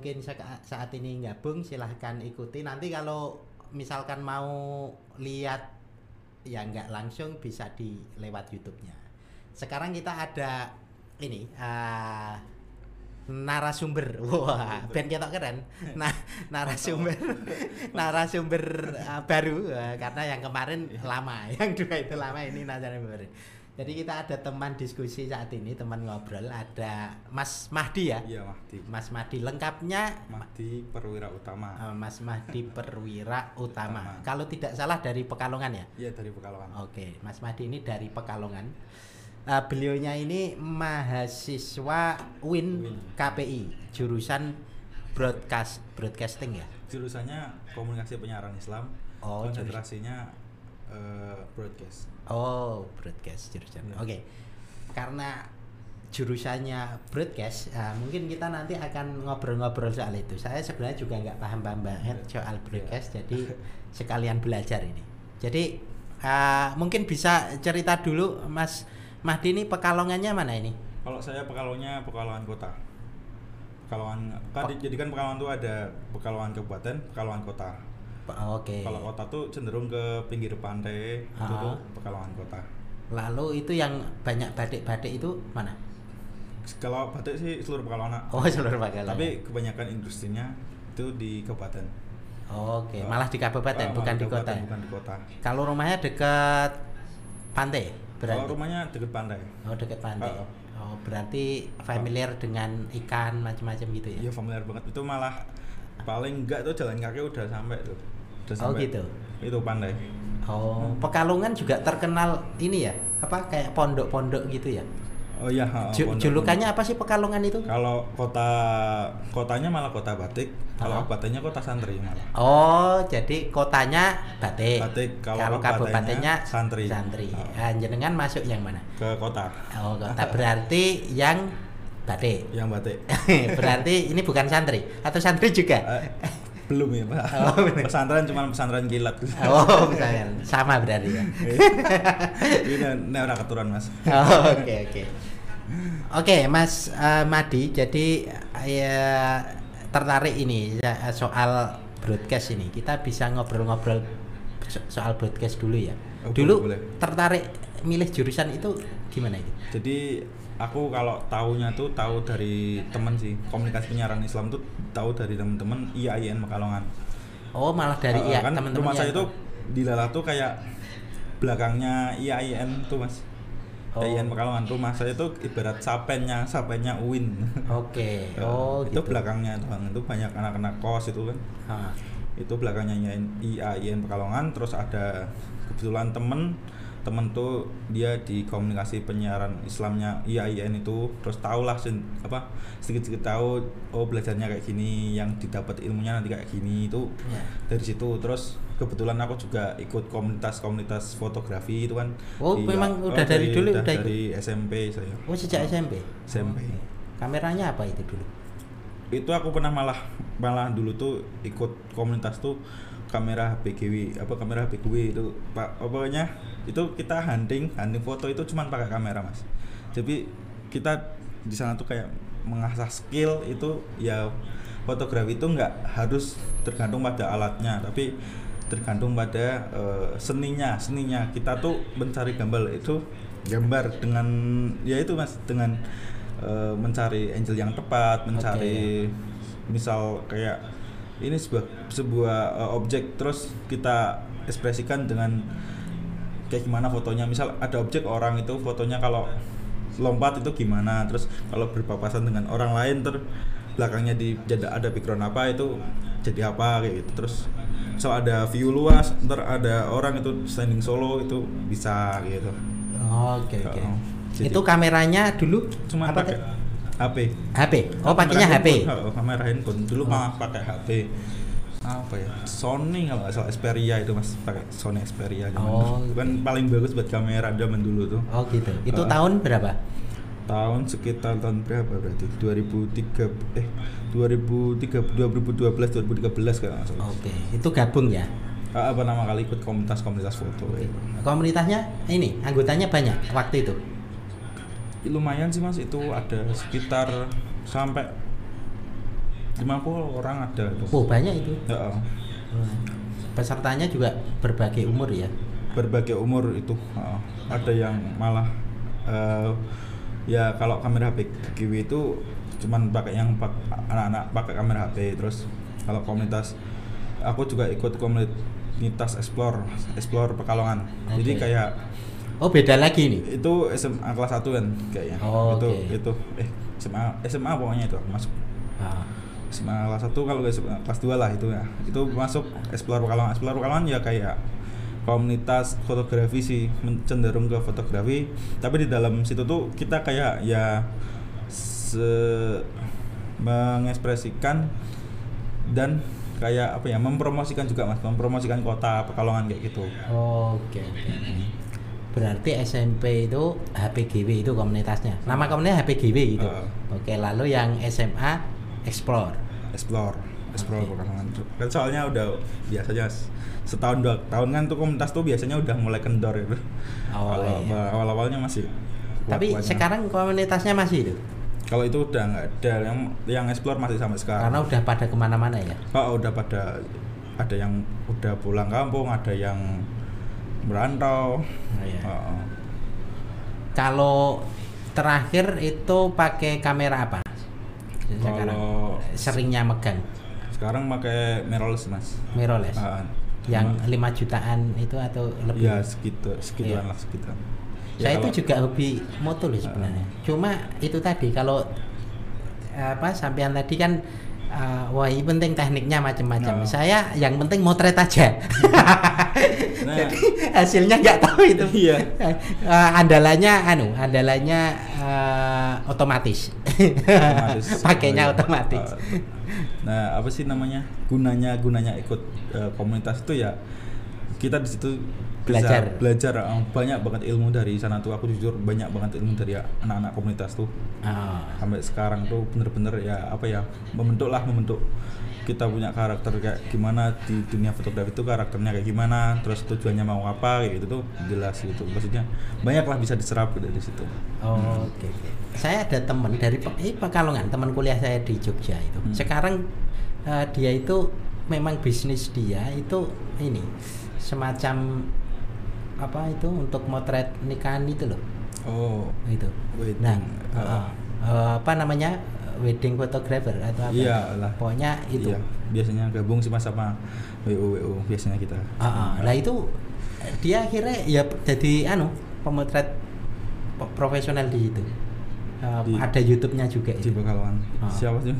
mungkin saat ini gabung silahkan ikuti. Nanti kalau misalkan mau lihat ya nggak langsung bisa di lewat YouTube-nya. Sekarang kita ada ini eh, narasumber. Wah band ketok keren. Nah narasumber narasumber eh, baru eh, karena yang kemarin lama yang dua itu lama ini narasumber jadi kita ada teman diskusi saat ini teman ngobrol ada Mas Mahdi ya Iya Mahdi. Mas Mahdi lengkapnya Mahdi Perwira Utama. eh, Mas Mahdi Perwira Utama Utama. kalau tidak salah dari Pekalongan ya Iya dari Pekalongan. Oke, Mas Mahdi ini dari Pekalongan. Eh, beliaunya ini mahasiswa Win Win. KPI, jurusan broadcast broadcasting ya. Jurusannya Komunikasi Penyiaran Islam. Oh, konsentrasinya eh, broadcast. Oh, broadcast jurusan. Ya. Oke. Karena jurusannya broadcast, eh, mungkin kita nanti akan ngobrol-ngobrol soal itu. Saya sebenarnya juga nggak paham-paham banget soal broadcast, jadi sekalian belajar ini. Jadi eh, mungkin bisa cerita dulu, Mas Mahdi ini Pekalongannya mana ini? Kalau saya Pekalongannya Pekalongan Kota. Pekalongan kan Oh. jadi kan Pekalongan tuh ada Pekalongan Kabupaten, Pekalongan Kota. Pe- Oke. Kalau kota tuh cenderung ke pinggir pantai, itu Ah. tuh Pekalongan Kota. Lalu itu yang banyak batik-batik itu mana? Kalau batik sih seluruh Pekalongan. Oh, seluruh Pekalongan. Tapi kebanyakan industrinya itu di kabupaten. Oke, malah di kabupaten Ah, bukan di kota. Bukan di kota. Kalau rumahnya dekat pantai, berarti. Kalau rumahnya dekat pantai. Oh, dekat pantai. Oh, berarti familiar dengan ikan macam-macam gitu ya. Iya familiar banget itu malah paling enggak tuh jalan kaki udah sampai tuh. Udah Oh, gitu. Itu pandai. Oh, Pekalongan juga terkenal ini ya, apa kayak pondok-pondok gitu ya. Oh iya, Ju- julukannya apa sih Pekalongan itu? Kalau kota kotanya malah kota batik, Ah. kalau kabupatennya kota santri malah. Oh, jadi kotanya batik. Batik, kalau kalau kabupatennya santri. Santri. Ah. Ah, jenengan masuk yang mana? Ke kota Oh, kota berarti yang batik. yang batik. berarti ini bukan santri atau santri juga? Eh, belum ya, Pak. Oh, pesantren cuma pesantren kilat. Oh, misalnya sama berarti ya. Ini ini ora keturunan, Mas. Oh, Oke oke. Oke Mas eh, Madi, jadi ya tertarik ini ya, soal broadcast ini. Kita bisa ngobrol-ngobrol so- soal broadcast dulu ya. Oh, dulu boleh, boleh. tertarik milih jurusan itu gimana itu? Jadi aku kalau tahunya tuh tahu dari temen sih komunikasi penyiaran Islam tuh tahu dari temen-temen IAIN Pekalongan. Oh malah dari iya kan teman-teman rumah ya. saya itu di Lala tuh kayak belakangnya IAIN tuh mas. Oh. IAIN Pekalongan rumah saya tuh ibarat sapennya sapennya UIN. Oke. Oh itu gitu. belakangnya tuh itu banyak anak-anak kos itu kan. Ah. Itu belakangnya IAIN, IAIN Pekalongan terus ada kebetulan temen temen tuh dia di komunikasi penyiaran Islamnya IAIN itu terus tau lah apa sedikit-sedikit tahu oh belajarnya kayak gini yang didapat ilmunya nanti kayak gini itu Ya. dari situ terus kebetulan aku juga ikut komunitas-komunitas fotografi itu kan Oh, Di- memang udah dari dulu udah ikut? dari SMP saya Oh sejak SMP. SMP. Oke. Kameranya apa itu dulu? itu aku pernah malah malah dulu tuh ikut komunitas tuh kamera HPGW apa kamera HPGW itu pak apa pokoknya itu kita hunting hunting foto itu cuman pakai kamera mas. Jadi kita di sana tuh kayak mengasah skill itu ya fotografi itu nggak harus tergantung pada alatnya tapi tergantung pada eh, seninya. Seninya kita tuh mencari gambar itu gambar dengan ya itu mas dengan eh, mencari angel yang tepat mencari misal kayak ini sebuah sebuah eh, objek terus kita ekspresikan dengan kayak gimana fotonya. Misal ada objek orang itu fotonya kalau lompat itu gimana? Terus kalau berpapasan dengan orang lain ter belakangnya di jadi ada background apa itu jadi apa kayak gitu. Terus misal ada view luas ntar ada orang itu standing solo itu bisa gitu. Oke oke. Oh, jadi- Itu kameranya dulu? Cuma apa pakai? HP HP. Oh pakainya HP. handphone, oh, kamera handphone dulu malah pakai HP apa ya Sony kalau nggak salah Xperia itu mas pakai Sony Xperia zaman Oh, dulu. kan paling bagus buat kamera zaman dulu tuh Oh gitu. Itu Oh. tahun berapa? tahun sekitar tahun berapa berarti 2003 eh 2003 2012 2013 kalau nggak salah Oke. Itu gabung ya. Ah, apa nama kali ikut komunitas-komunitas foto Komunitasnya ini anggotanya banyak waktu itu. Lumayan sih mas. Itu ada sekitar sampai 50 orang ada. Itu Oh banyak itu. Ya, Pesertanya juga berbagai umur ya. berbagai umur itu ada yang malah eh, ya kalau kamera HP Kiwi itu cuman pakai yang pak- anak-anak pakai kamera HP terus kalau komunitas aku juga ikut komunitas explore explore Pekalongan. Jadi Oke. kayak Oh beda lagi nih. itu SMA kelas 1 kan kayaknya Oh, itu oke. itu eh SMA SMA pokoknya itu aku masuk Ah, SMA kelas 1 kalau kelas 2 lah itu ya itu masuk explore Pekalongan explore Pekalongan ya kayak komunitas fotografi sih cenderung ke fotografi tapi di dalam situ tuh kita kayak ya se mengekspresikan dan kayak apa ya mempromosikan juga mas mempromosikan kota Pekalongan kayak gitu Oke. oke. Berarti SMP itu HPGW itu komunitasnya. Nama komunitasnya HPGW itu. Heeh. Oke, lalu yang SMA Explore. explore explore. Pekalongan kan soalnya udah biasanya s- setahun dua tahun kan tuh komunitas tuh biasanya udah mulai kendor gitu Awalnya ya. awal awalnya masih Tapi kuat-kuatnya. sekarang komunitasnya masih itu. kalau itu udah nggak ada yang yang explore masih sampai sekarang Karena udah pada ke mana-mana ya. oh udah pada ada yang udah pulang kampung ada yang merantau Oh, iya. Oh, Kalau terakhir itu pakai kamera apa? Kalau- seringnya megang sekarang pakai mirrorless mas mirrorless. Ah, yang 5 jutaan itu atau lebih? ya segitu segituan Iya. lah Saya Ya, itu kalau- juga hobi moto loh sebenarnya. Cuma itu tadi kalau apa sampean tadi kan uh, wah ini penting tekniknya macam-macam. Oh. Saya yang penting motret aja. Nah. Jadi hasilnya nggak tahu itu. Iya. Uh, andalannya anu, andalannya uh, otomatis. otomatis. Pakainya Oh, iya. otomatis. Uh, nah apa sih namanya gunanya gunanya ikut uh, komunitas itu ya kita di situ bisa Belajar. belajar uh, banyak banget ilmu dari sana tuh aku jujur banyak banget ilmu dari anak-anak komunitas tuh Oh. sampai sekarang tuh bener-bener ya apa ya membentuk lah membentuk kita punya karakter kayak gimana di dunia fotografi itu karakternya kayak gimana terus tujuannya mau apa kayak gitu tuh jelas gitu maksudnya banyak lah bisa diserap gitu dari situ Oh, Oke. oke. Saya ada teman dari eh, Pekalongan, teman kuliah saya di Jogja itu. Hmm. Sekarang eh, dia itu memang bisnis dia itu ini semacam apa itu untuk motret nikahan itu loh. oh Itu. Wedding. Nah, Ah. eh, eh, apa namanya? wedding photographer atau apa? Iyalah. Pokoknya itu. Iya, biasanya gabung sih mas sama WO WO biasanya kita. Ah, ah. Lah itu dia akhirnya ya jadi anu pemotret profesional di situ. Di- ada YouTube-nya juga di itu. Pekalongan. Ah. Siapa sih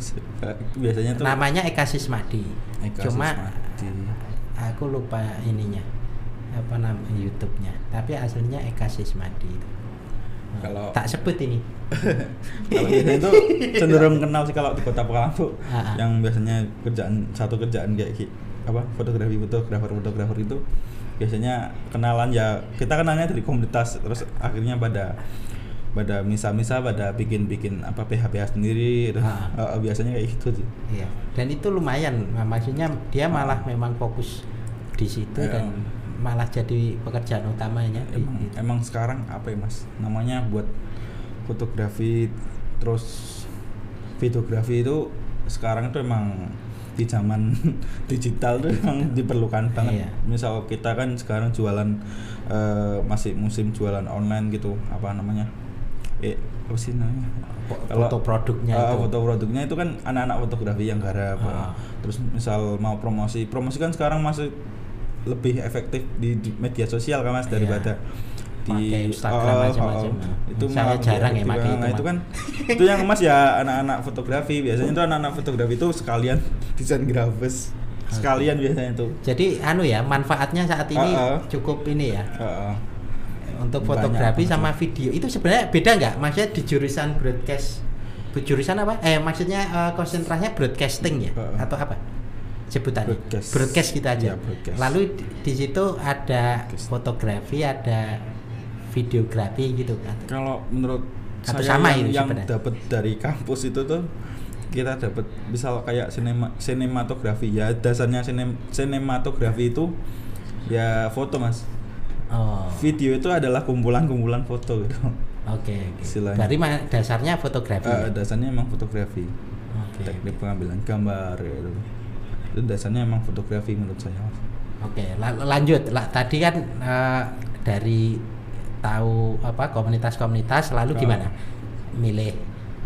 Biasanya tuh Namanya Eka Sismadi. Eka Cuma Sismadi. aku lupa ininya apa nama YouTube-nya. Tapi aslinya Eka Sismadi itu. Nah, Kalau- tak sebut ini. kalau tuh cenderung kenal sih kalau di kota Pekalongan tuh Ah, ah. yang biasanya kerjaan satu kerjaan kayak apa fotografi fotografer fotografer itu biasanya kenalan ya kita kenalnya dari komunitas terus akhirnya pada pada misa-misa pada bikin-bikin apa PH-PH sendiri terus, eh, biasanya kayak gitu sih Iya. Dan itu lumayan. Maksudnya dia malah memang fokus di situ Iya. dan malah jadi pekerjaan utamanya emang, itu. emang sekarang apa ya mas namanya buat fotografi terus videografi itu sekarang itu emang di zaman digital tuh emang diperlukan banget Iya. misal kita kan sekarang jualan eh, masih musim jualan online gitu apa namanya eh apa sih namanya Kalau- foto produknya Ah, itu. foto produknya itu kan anak-anak fotografi yang garap Ah. terus misal mau promosi promosi kan sekarang masih lebih efektif di, di media sosial kan mas Iya. daripada Pakai Instagram Oh, macam-macam. oh. itu Saya jarang ya pakai itu, nah, itu kan itu yang mas ya anak-anak fotografi biasanya itu anak-anak fotografi itu sekalian desain grafis sekalian biasanya tuh Jadi anu ya manfaatnya saat ini Ah, ah. cukup ini ya Heeh. untuk Banyak fotografi banget sama video itu sebenarnya beda nggak? Maksudnya di jurusan broadcast jurusan apa? Eh maksudnya eh, konsentrasinya broadcasting ya Heeh. atau apa? Sebutannya Broadcast. kita aja. Iya, broadcast. Lalu di, di situ ada Broadcast. fotografi, ada videografi gitu kan. kalau menurut Atau saya sama yang, itu yang dapat dari kampus itu tuh kita dapat misal kayak sinema sinematografi ya dasarnya sinem, sinematografi itu ya foto mas Oh. video itu adalah kumpulan-kumpulan foto gitu Oke, oke. Istilahnya. Berarti ma- dasarnya fotografi. Ya? dasarnya emang fotografi Oke. Oke. teknik pengambilan gambar gitu itu dasarnya emang fotografi menurut saya mas Oke, la- lanjut. Lah, tadi kan eh, dari tahu apa komunitas-komunitas lalu Oh. gimana? Milih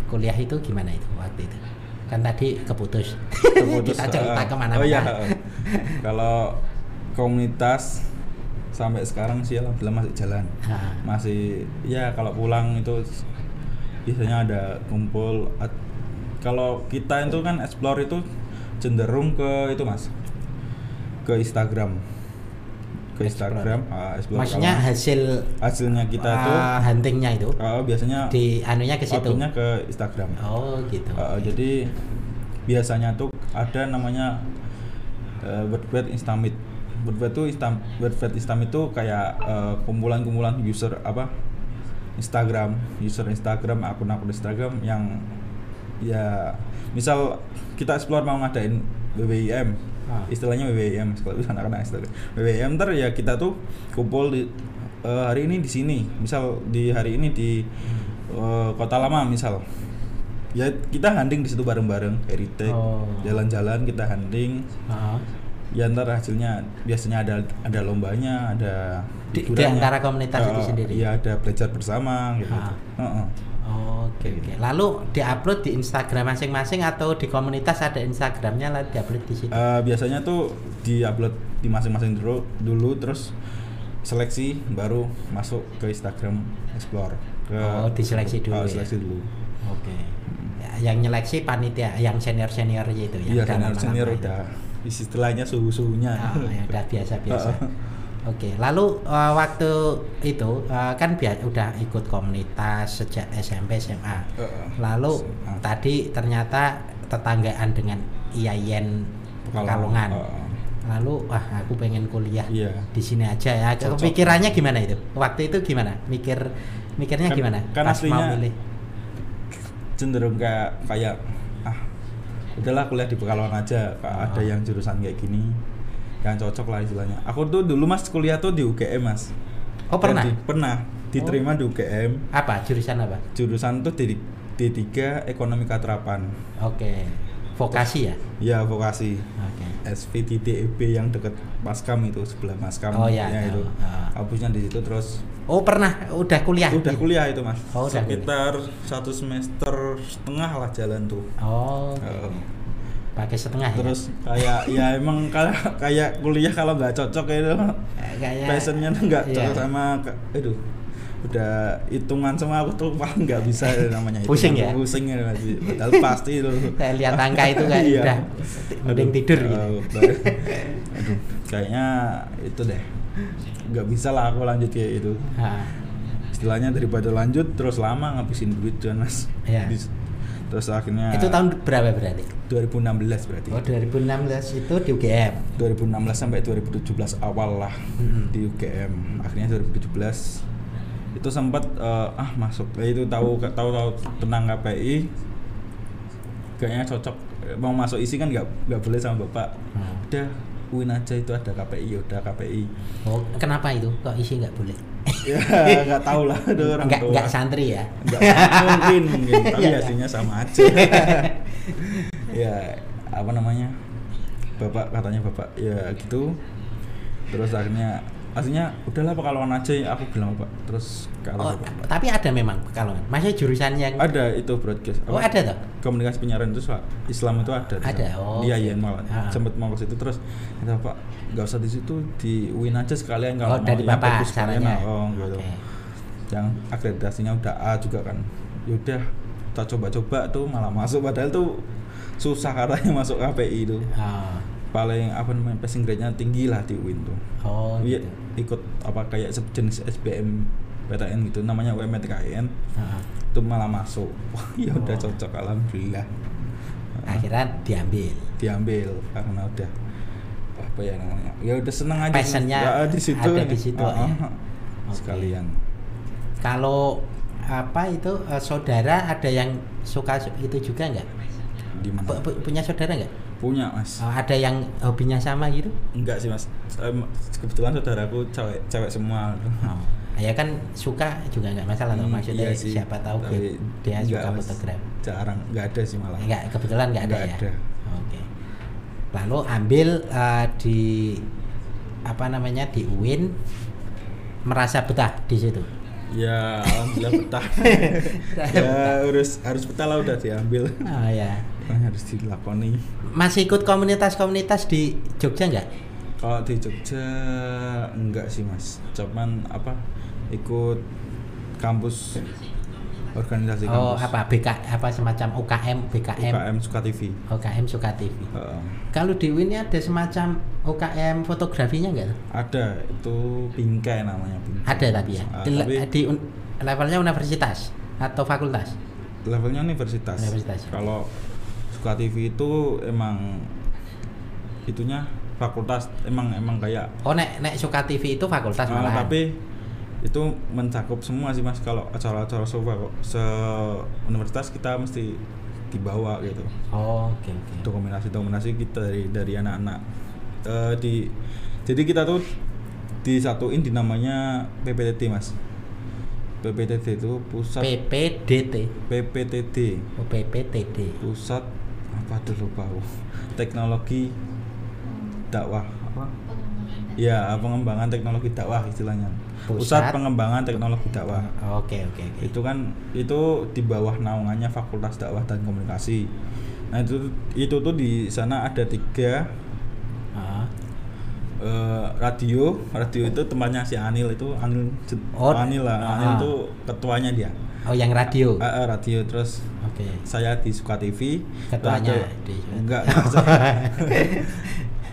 kuliah itu gimana itu waktu itu? Kan tadi keputus. Terputus, Kita cerita eh, ke mana-mana. oh iya kalau komunitas sampai sekarang sih alhamdulillah masih jalan Ah, masih ya kalau pulang itu biasanya ada kumpul kalau kita itu kan explore itu cenderung ke itu mas ke Instagram ke. Instagram ah, explore Maksudnya Kalau hasil hasilnya kita tuh ah, huntingnya itu ah, biasanya di anunya ke situ. ke Instagram Oh, gitu. Ah, jadi biasanya tuh ada namanya uh, WordPress Instamit WordPress itu Instam, WordPress Instamit itu kayak eh, kumpulan-kumpulan user apa Instagram user Instagram akun-akun Instagram yang ya misal kita explore mau ngadain WWIM Ah. istilahnya kalau bisa anak-anak Instagram WWIM ntar ya kita tuh kumpul di eh, hari ini di sini misal di hari ini di eh, kota lama misal ya kita hunting di situ bareng-bareng heritage Oh. jalan-jalan kita hunting Ah. ya ntar hasilnya biasanya ada ada lombanya ada Di- di antara komunitas itu Eh, sendiri? iya ada belajar bersama gitu Ah. Heeh. Oh, Oke oke. Lalu diupload di Instagram masing-masing atau di komunitas ada Instagramnya lalu diupload di situ. Eh, biasanya tuh diupload di masing-masing dulu dulu terus seleksi baru masuk ke Instagram Explore ke Oh, diseleksi dulu Ah, ya? seleksi dulu Oke. Ya, yang nyeleksi panitia, yang senior senior itu ya. iya senior senior udah istilahnya suhu suhunya Oh, ya udah biasa biasa. Oke, lalu eh, waktu itu eh, kan biar udah ikut komunitas sejak SMP SMA. Heeh. Lalu SMA. tadi ternyata tetanggaan dengan IAIN Pekalongan. Heeh. Lalu wah aku pengen kuliah Iya. di sini aja ya. Cocok. Kepikirannya gimana itu? Waktu itu gimana? Mikir mikirnya Kan- gimana? kan Pas mau aslinya- milih. cenderung kayak kayak ah udahlah kuliah di Pekalongan aja Kak, ada Oh. yang jurusan kayak gini yang cocok lah istilahnya aku tuh dulu mas kuliah tuh di UGM mas Oh pernah? Di- pernah diterima di UGM Apa jurusan apa? jurusan tuh D, D3 Ekonomi Katerapan Oke. Vokasi ya? ya vokasi Oke. SVTDEB E yang deket Maskam itu sebelah Maskam Oh, iya, ya itu Ah. kampusnya di situ terus Oh pernah udah kuliah? udah kuliah itu mas Oh, udah sekitar satu semester setengah lah jalan tuh Oh. oke. Oh. Pakai setengah terus kayak ya emang kayak kayak kuliah kalau nggak cocok itu ya? Eh, Kayak passionnya tuh nggak iya. cocok sama aduh udah hitungan semua aku tuh paling nggak bisa namanya hitungan Pusing ya? pusing ya masih padahal pasti itu Saya lihat angka itu kayak Iya. udah mending tidur gitu. oh, baik. aduh kayaknya itu deh nggak bisa lah aku lanjut kayak itu Ah, istilahnya daripada lanjut terus lama ngabisin duit kan mas Iya. Bis- terus akhirnya itu tahun berapa berarti? 2016 berarti Oh 2016 itu di UGM. 2016 sampai 2017 awal lah Mm-mm. di UGM akhirnya 2017 itu sempat eh, ah masuk Eh, itu tahu tahu tahu tentang KPI kayaknya cocok mau masuk isi kan nggak nggak boleh sama bapak Hmm. udah UIN aja itu ada KPI ya udah KPI Oh kenapa itu? Kok isi nggak boleh? Ya nggak tahu lah itu orang Nggak tua. nggak santri ya? Nggak, mungkin mungkin. Tapi Iya. hasilnya sama aja. Ya apa namanya? Bapak katanya bapak. Ya gitu. Terus akhirnya aslinya udahlah pekalongan aja ya aku bilang pak terus Oh, kalau bapak tapi ada memang Pekalongan. Maksudnya jurusan yang ada itu broadcast Oh, apa, ada toh? komunikasi penyiaran itu Islam itu ada Ada, sana. oh, dia oke, ya oke. malah Ah. sempat mau ke situ terus kata pak nggak usah di situ di UIN aja sekalian kalau Oh, mau dari Bapak caranya. oh, gitu Oke. yang akreditasinya udah A juga kan yaudah kita coba-coba tuh malah masuk padahal tuh susah katanya masuk KPI itu Oh, paling apa namanya passing grade-nya tinggi lah di UIN tuh oh Iya, gitu. Ikut apa kayak sejenis SBM PTN gitu namanya UMTKN itu malah masuk wah ya udah Oh. cocok alhamdulillah akhirnya diambil. diambil karena udah apa ya namanya ya udah seneng aja Passionnya Ya, di situ ada ya. di situ, Ah, ya. sekalian Kalau apa itu eh, saudara ada yang suka su- itu juga nggak? Punya saudara nggak? Punya mas Oh, ada yang hobinya sama gitu? enggak sih mas kebetulan saudaraku cewek cewek semua Oh. ya kan suka juga nggak masalah Hmm, maksudnya iya sih. siapa tahu Tapi dia nggak, suka Mas. fotografi jarang nggak ada sih malah Enggak, kebetulan nggak ada Nggak ya. ada. Oke. Lalu ambil eh, di apa namanya di UIN merasa betah di situ. ya alhamdulillah betah ya harus harus betah lah udah diambil Oh ya. Harus dilakoni Masih ikut komunitas-komunitas di Jogja nggak? kalau di Jogja enggak sih mas cuman apa ikut kampus organisasi Oh, kampus apa BK apa semacam UKM, BKM, UKM Suka TV UKM Suka TV. Heeh. Kalau di ini ada semacam UKM fotografinya nggak? tuh? ada itu bingkai namanya bingkai. Ada tapi ya. Ah, Di, tapi di un- levelnya universitas atau fakultas? levelnya universitas. Universitas. Kalau Suka TV itu emang itunya fakultas emang emang kayak Oh, nek nek Suka TV itu fakultas Ah, malah. tapi itu mencakup semua sih mas kalau acara-acara se, se universitas kita mesti dibawa gitu Oh, oke oke. dokumentasi dokumentasi kita dari dari anak-anak Eh, di jadi kita tuh disatuin di namanya PPTD mas PPTD itu pusat PPDT. PPTD Oh, PPTD. pusat apa dulu lupa aku. teknologi dakwah apa ya pengembangan teknologi dakwah istilahnya pusat, Pusat. pengembangan teknologi dakwah Oke oke oke. itu kan itu di bawah naungannya fakultas dakwah dan komunikasi nah itu itu tuh di sana ada tiga Ah. eh, radio radio itu temannya si Anil itu Anil Oh, Anil lah Anil ah. itu ketuanya dia Oh, yang radio. Ah, ah, radio terus Oke. saya di Suka TV Ketuanya Terus ada- di- enggak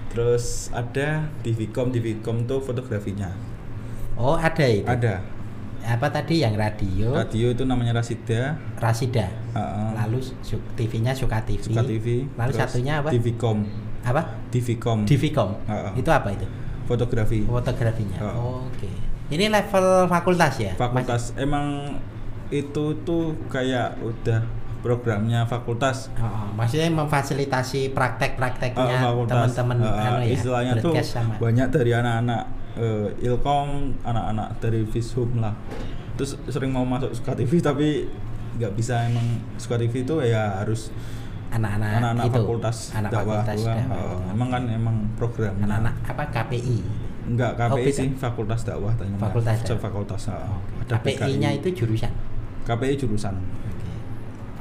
terus ada TVcom TVcom tuh fotografinya Oh, ada itu. ada Apa tadi yang radio? radio itu namanya Rasida Rasida. ah. Lalu TV-nya Suka TV. Suka TV Lalu terus satunya apa? TVcom Apa? TVcom Divicom. Ah, ah. Itu apa itu? fotografi Fotografinya. Ah. Oh, Oke. Ini level fakultas ya? fakultas emang itu tuh kayak udah programnya fakultas Oh, oh, maksudnya memfasilitasi praktek-prakteknya Ah, fakultas teman-teman Ah, anu ya. istilahnya tuh sama. banyak dari anak-anak eh, ilkom anak-anak dari Vishum lah terus sering mau masuk Suka TV tapi nggak bisa emang Suka TV itu ya harus anak-anak anak-anak itu fakultas anak dakwah fakultas Wah, dakwah oh, itu. emang kan emang programnya anak-anak apa KPI enggak Oh, KPI beda. sih fakultas dakwah tanya Fakultas dakwah. fakultas ah. Oh, ada KPI-nya itu jurusan KPI jurusan.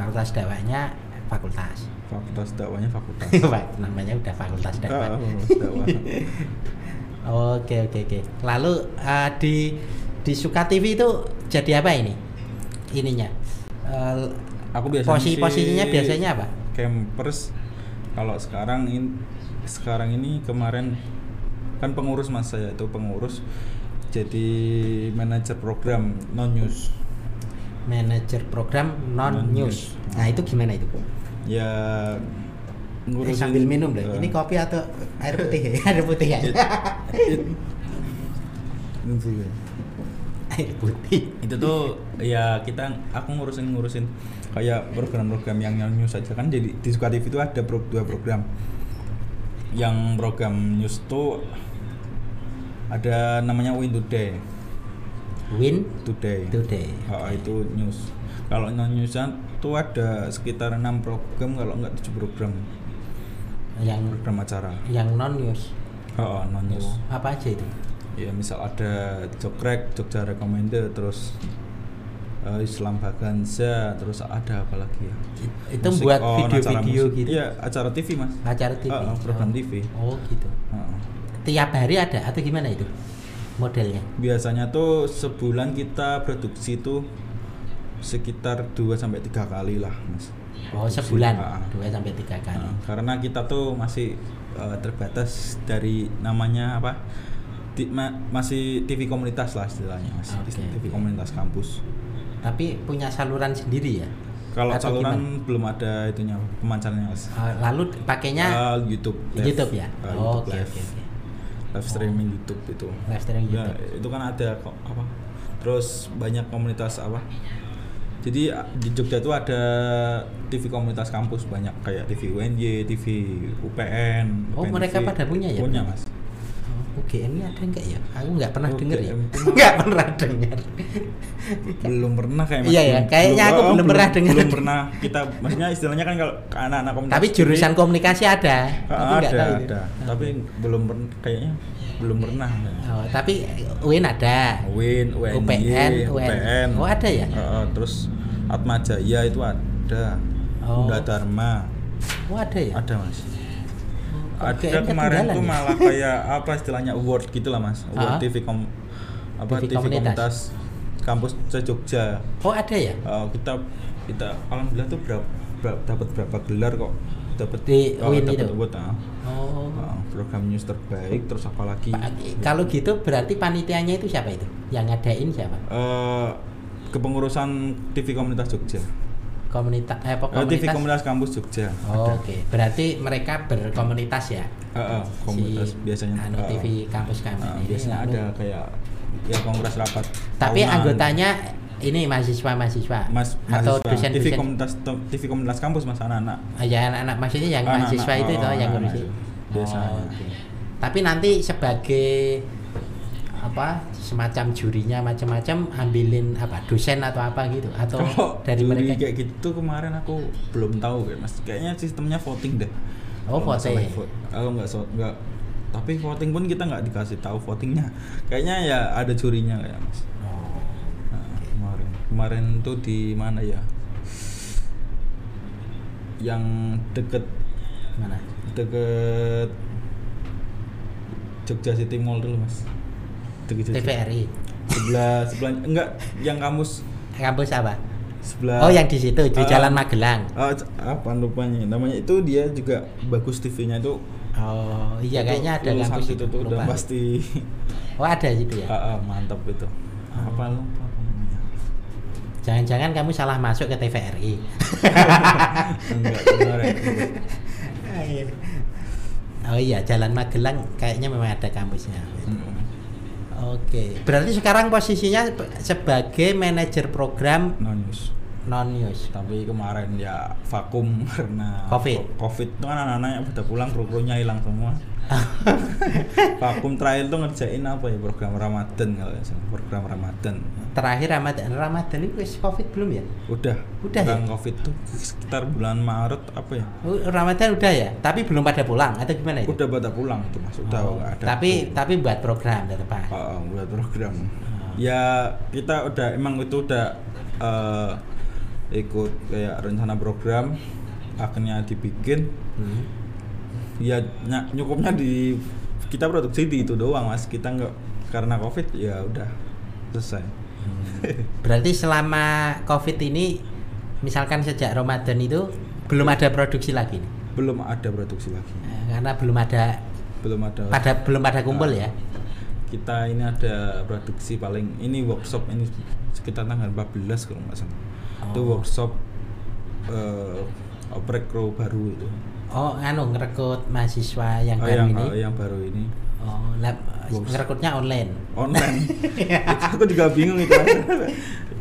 Fakultas dakwahnya fakultas. Fakultas dakwahnya fakultas. Wah, namanya udah fakultas dakwah. Ah, dakwah. oke oke oke. Lalu eh, di di Suka TV itu jadi apa ini? Ininya. Eh, aku biasanya posi sih posisinya biasanya apa? campers. Kalau sekarang ini sekarang ini kemarin kan pengurus mas saya itu pengurus jadi manajer program non news manajer program non news. nah itu gimana itu ya Eh, ngurusin sambil minum deh. eh, ini kopi atau air putih? Air putih ya it- it- air putih. Itu tuh ya kita aku ngurusin ngurusin. Kayak program-program yang non news aja. Kan jadi di Suka TV itu ada pro, dua program. Yang program news tuh ada namanya Win Today win Today. Today. Ah, itu news. Kalau non newsan tuh ada sekitar enam program kalau nggak tujuh program. Yang program acara. yang non news oh, non news Oh, apa aja itu? Ya misal ada Jokrek Jogja Recommended terus eh, Islam Baganza terus ada apa lagi ya? Itu Musik buat video-video gitu? Iya acara TV mas. Acara TV ah, program oh. TV oh gitu. Ah. tiap hari ada atau gimana itu modelnya? Biasanya tuh sebulan kita produksi tuh sekitar 2 sampai tiga kali lah mas. Oh Produksi. sebulan? Ah, ah. dua sampai tiga kali. Nah, karena kita tuh masih eh, terbatas dari namanya apa? Ti- ma- masih TV komunitas lah istilahnya mas Oke, TV komunitas kampus. Tapi punya saluran sendiri ya? Kalau Atau saluran belum ada itunya pemancarnya mas. Eh, lalu pakainya Eh, YouTube live. YouTube ya YouTube oke oke live streaming YouTube itu live streaming Ya, YouTube itu kan ada kok apa terus banyak komunitas apa jadi di Jogja itu ada TV komunitas kampus banyak kayak TV UNY, TV UPN. Oh, UPN mereka TV. pada punya ya? Punya mas. UGM ini ada enggak ya? Aku nggak pernah UGM dengar ya. itu Nggak pernah dengar. belum pernah kayak Iya, ya, kayaknya aku belum pernah dengar. belum pernah kita maksudnya istilahnya kan kalau anak-anak komunitas Tapi jurusan komunikasi ada. Ah, ada itu. ada tapi belum pernah kayaknya belum pernah Oh, tapi UIN ada. Win UNY UPN, UPN Oh, ada ya? Heeh, terus Atma Jaya itu ada Oh. Unda Dharma Oh, ada ya? ada mas ada kemarin tuh ya? malah kayak apa istilahnya award gitu lah mas award Ah. TV kom apa TV TV, komunitas. komunitas kampus se Jogja Oh, ada ya? Eh, kita kita alhamdulillah tuh berapa, dapat berapa gelar kok dapat Di oh, UIN dapat itu? award, ah. Oh. Ah, program news terbaik terus apa lagi Kalau gitu berarti panitianya itu siapa itu? Yang ngadain siapa? Eh, kepengurusan TV komunitas Jogja Komunitas eh apa Eh, TV komunitas? komunitas kampus Jogja Oh. Oke, berarti mereka berkomunitas ya? Eh, eh, komunitas Si biasanya anu eh, TV kampus kami ini. biasanya Anu. ada kayak ya kongres rapat Tapi tahunan. anggotanya ini mahasiswa-mahasiswa mas atau mahasiswa. TV dosen-dosen komunitas TV komunitas kampus mas anak-anak Ah, ya anak-anak maksudnya yang Anak-anak, mahasiswa itu oh, toh yang ngurusin. itu. Biasanya. Oh, oke. Tapi nanti sebagai apa semacam jurinya macam-macam ambilin apa dosen atau apa gitu atau kalau dari mereka? kayak gitu kemarin aku belum tahu kayak mas kayaknya sistemnya voting deh. Oh, Kalau salah voting. kalau nggak so- nggak tapi voting pun kita nggak dikasih tahu votingnya. Kayaknya ya ada jurinya kayak mas. Oh, Nah, kemarin. Kemarin tuh di mana ya? Yang deket mana? deket Jogja City Mall dulu mas Jogja. TVRI sebelah sebelah enggak yang kamus kampus apa? Sebelah. Oh yang di situ di Ah, Jalan Magelang. Ah, c- apa lupanya? Namanya itu dia juga bagus TV-nya itu. Oh iya itu kayaknya ada kampus situ tuh udah lupa. pasti. Oh ada situ ya? Ah, ah, mantap itu. Oh. apa lupa jangan-jangan kamu salah masuk ke TVRI enggak kemarin oh iya Jalan Magelang kayaknya memang ada kampusnya. Mm. Oke, berarti sekarang posisinya sebagai manajer program no news non news. tapi kemarin ya vakum karena Covid. covid itu kan anak-anak yang udah pulang kru-krunya hilang semua vakum terakhir tuh ngerjain apa ya program Ramadan kalau program Ramadan Terakhir Ramadan, Ramadan itu wis Covid belum ya? udah Udah ya? Covid tuh sekitar bulan Maret apa ya Oh, Ramadan udah ya, tapi belum pada pulang atau gimana itu? udah pada pulang tuh mas udah Oh, ada tapi tuh. tapi buat program tetap Pak. Oh, oh, buat program Oh. ya kita udah emang itu udah eh, ikut kayak rencana program akhirnya dibikin Hmm. Ya ny- nyukupnya di kita produksi di itu doang mas. Kita nggak karena covid ya udah selesai. Berarti selama Covid ini, misalkan sejak Ramadan itu belum ada produksi lagi, nih? belum ada produksi lagi. Eh, karena belum ada belum ada. pada belum pada kumpul ya. kita ini ada produksi paling ini workshop ini sekitar tanggal 14 kalau nggak salah. Itu Oh. workshop eh oprek crew baru itu Oh, anu ngerekrut mahasiswa yang Oh, baru yang, ini. oh, yang baru ini Oh, lab, ngerekrutnya online. online itu aku juga bingung itu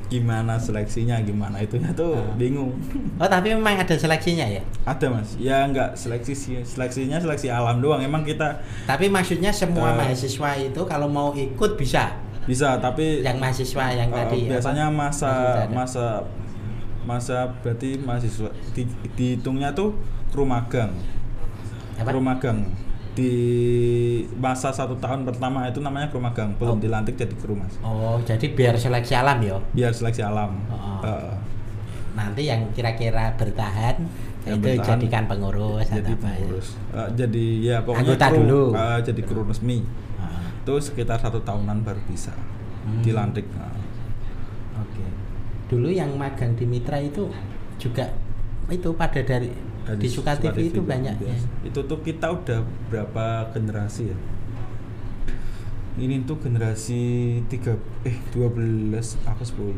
gimana seleksinya gimana itunya tuh Ah. bingung Oh, tapi memang ada seleksinya ya. ada mas ya nggak seleksi sih seleksinya seleksi alam doang emang kita Tapi maksudnya semua Eh. mahasiswa itu kalau mau ikut bisa. bisa tapi Yang mahasiswa yang eh, tadi biasanya apa? masa masa masa berarti mahasiswa di, dihitungnya tuh kru magang Apa? kru magang di masa satu tahun pertama itu namanya kru magang belum Oh. dilantik jadi kru mas Oh, jadi biar seleksi alam ya. biar seleksi alam Oh. Eh, Nanti yang kira-kira bertahan Yang itu bertahan jadikan pengurus jadi atau apa ya. pengurus Eh, jadi ya pokoknya Anggota kru, dulu. eh, jadi kru resmi itu sekitar satu tahunan baru bisa Hmm. dilantik Nah, Oke. Dulu yang magang di Mitra itu juga itu pada dari, dari di Suka TV itu juga banyak ya. itu tuh kita udah berapa generasi ya ini tuh generasi tiga eh 12 aku 10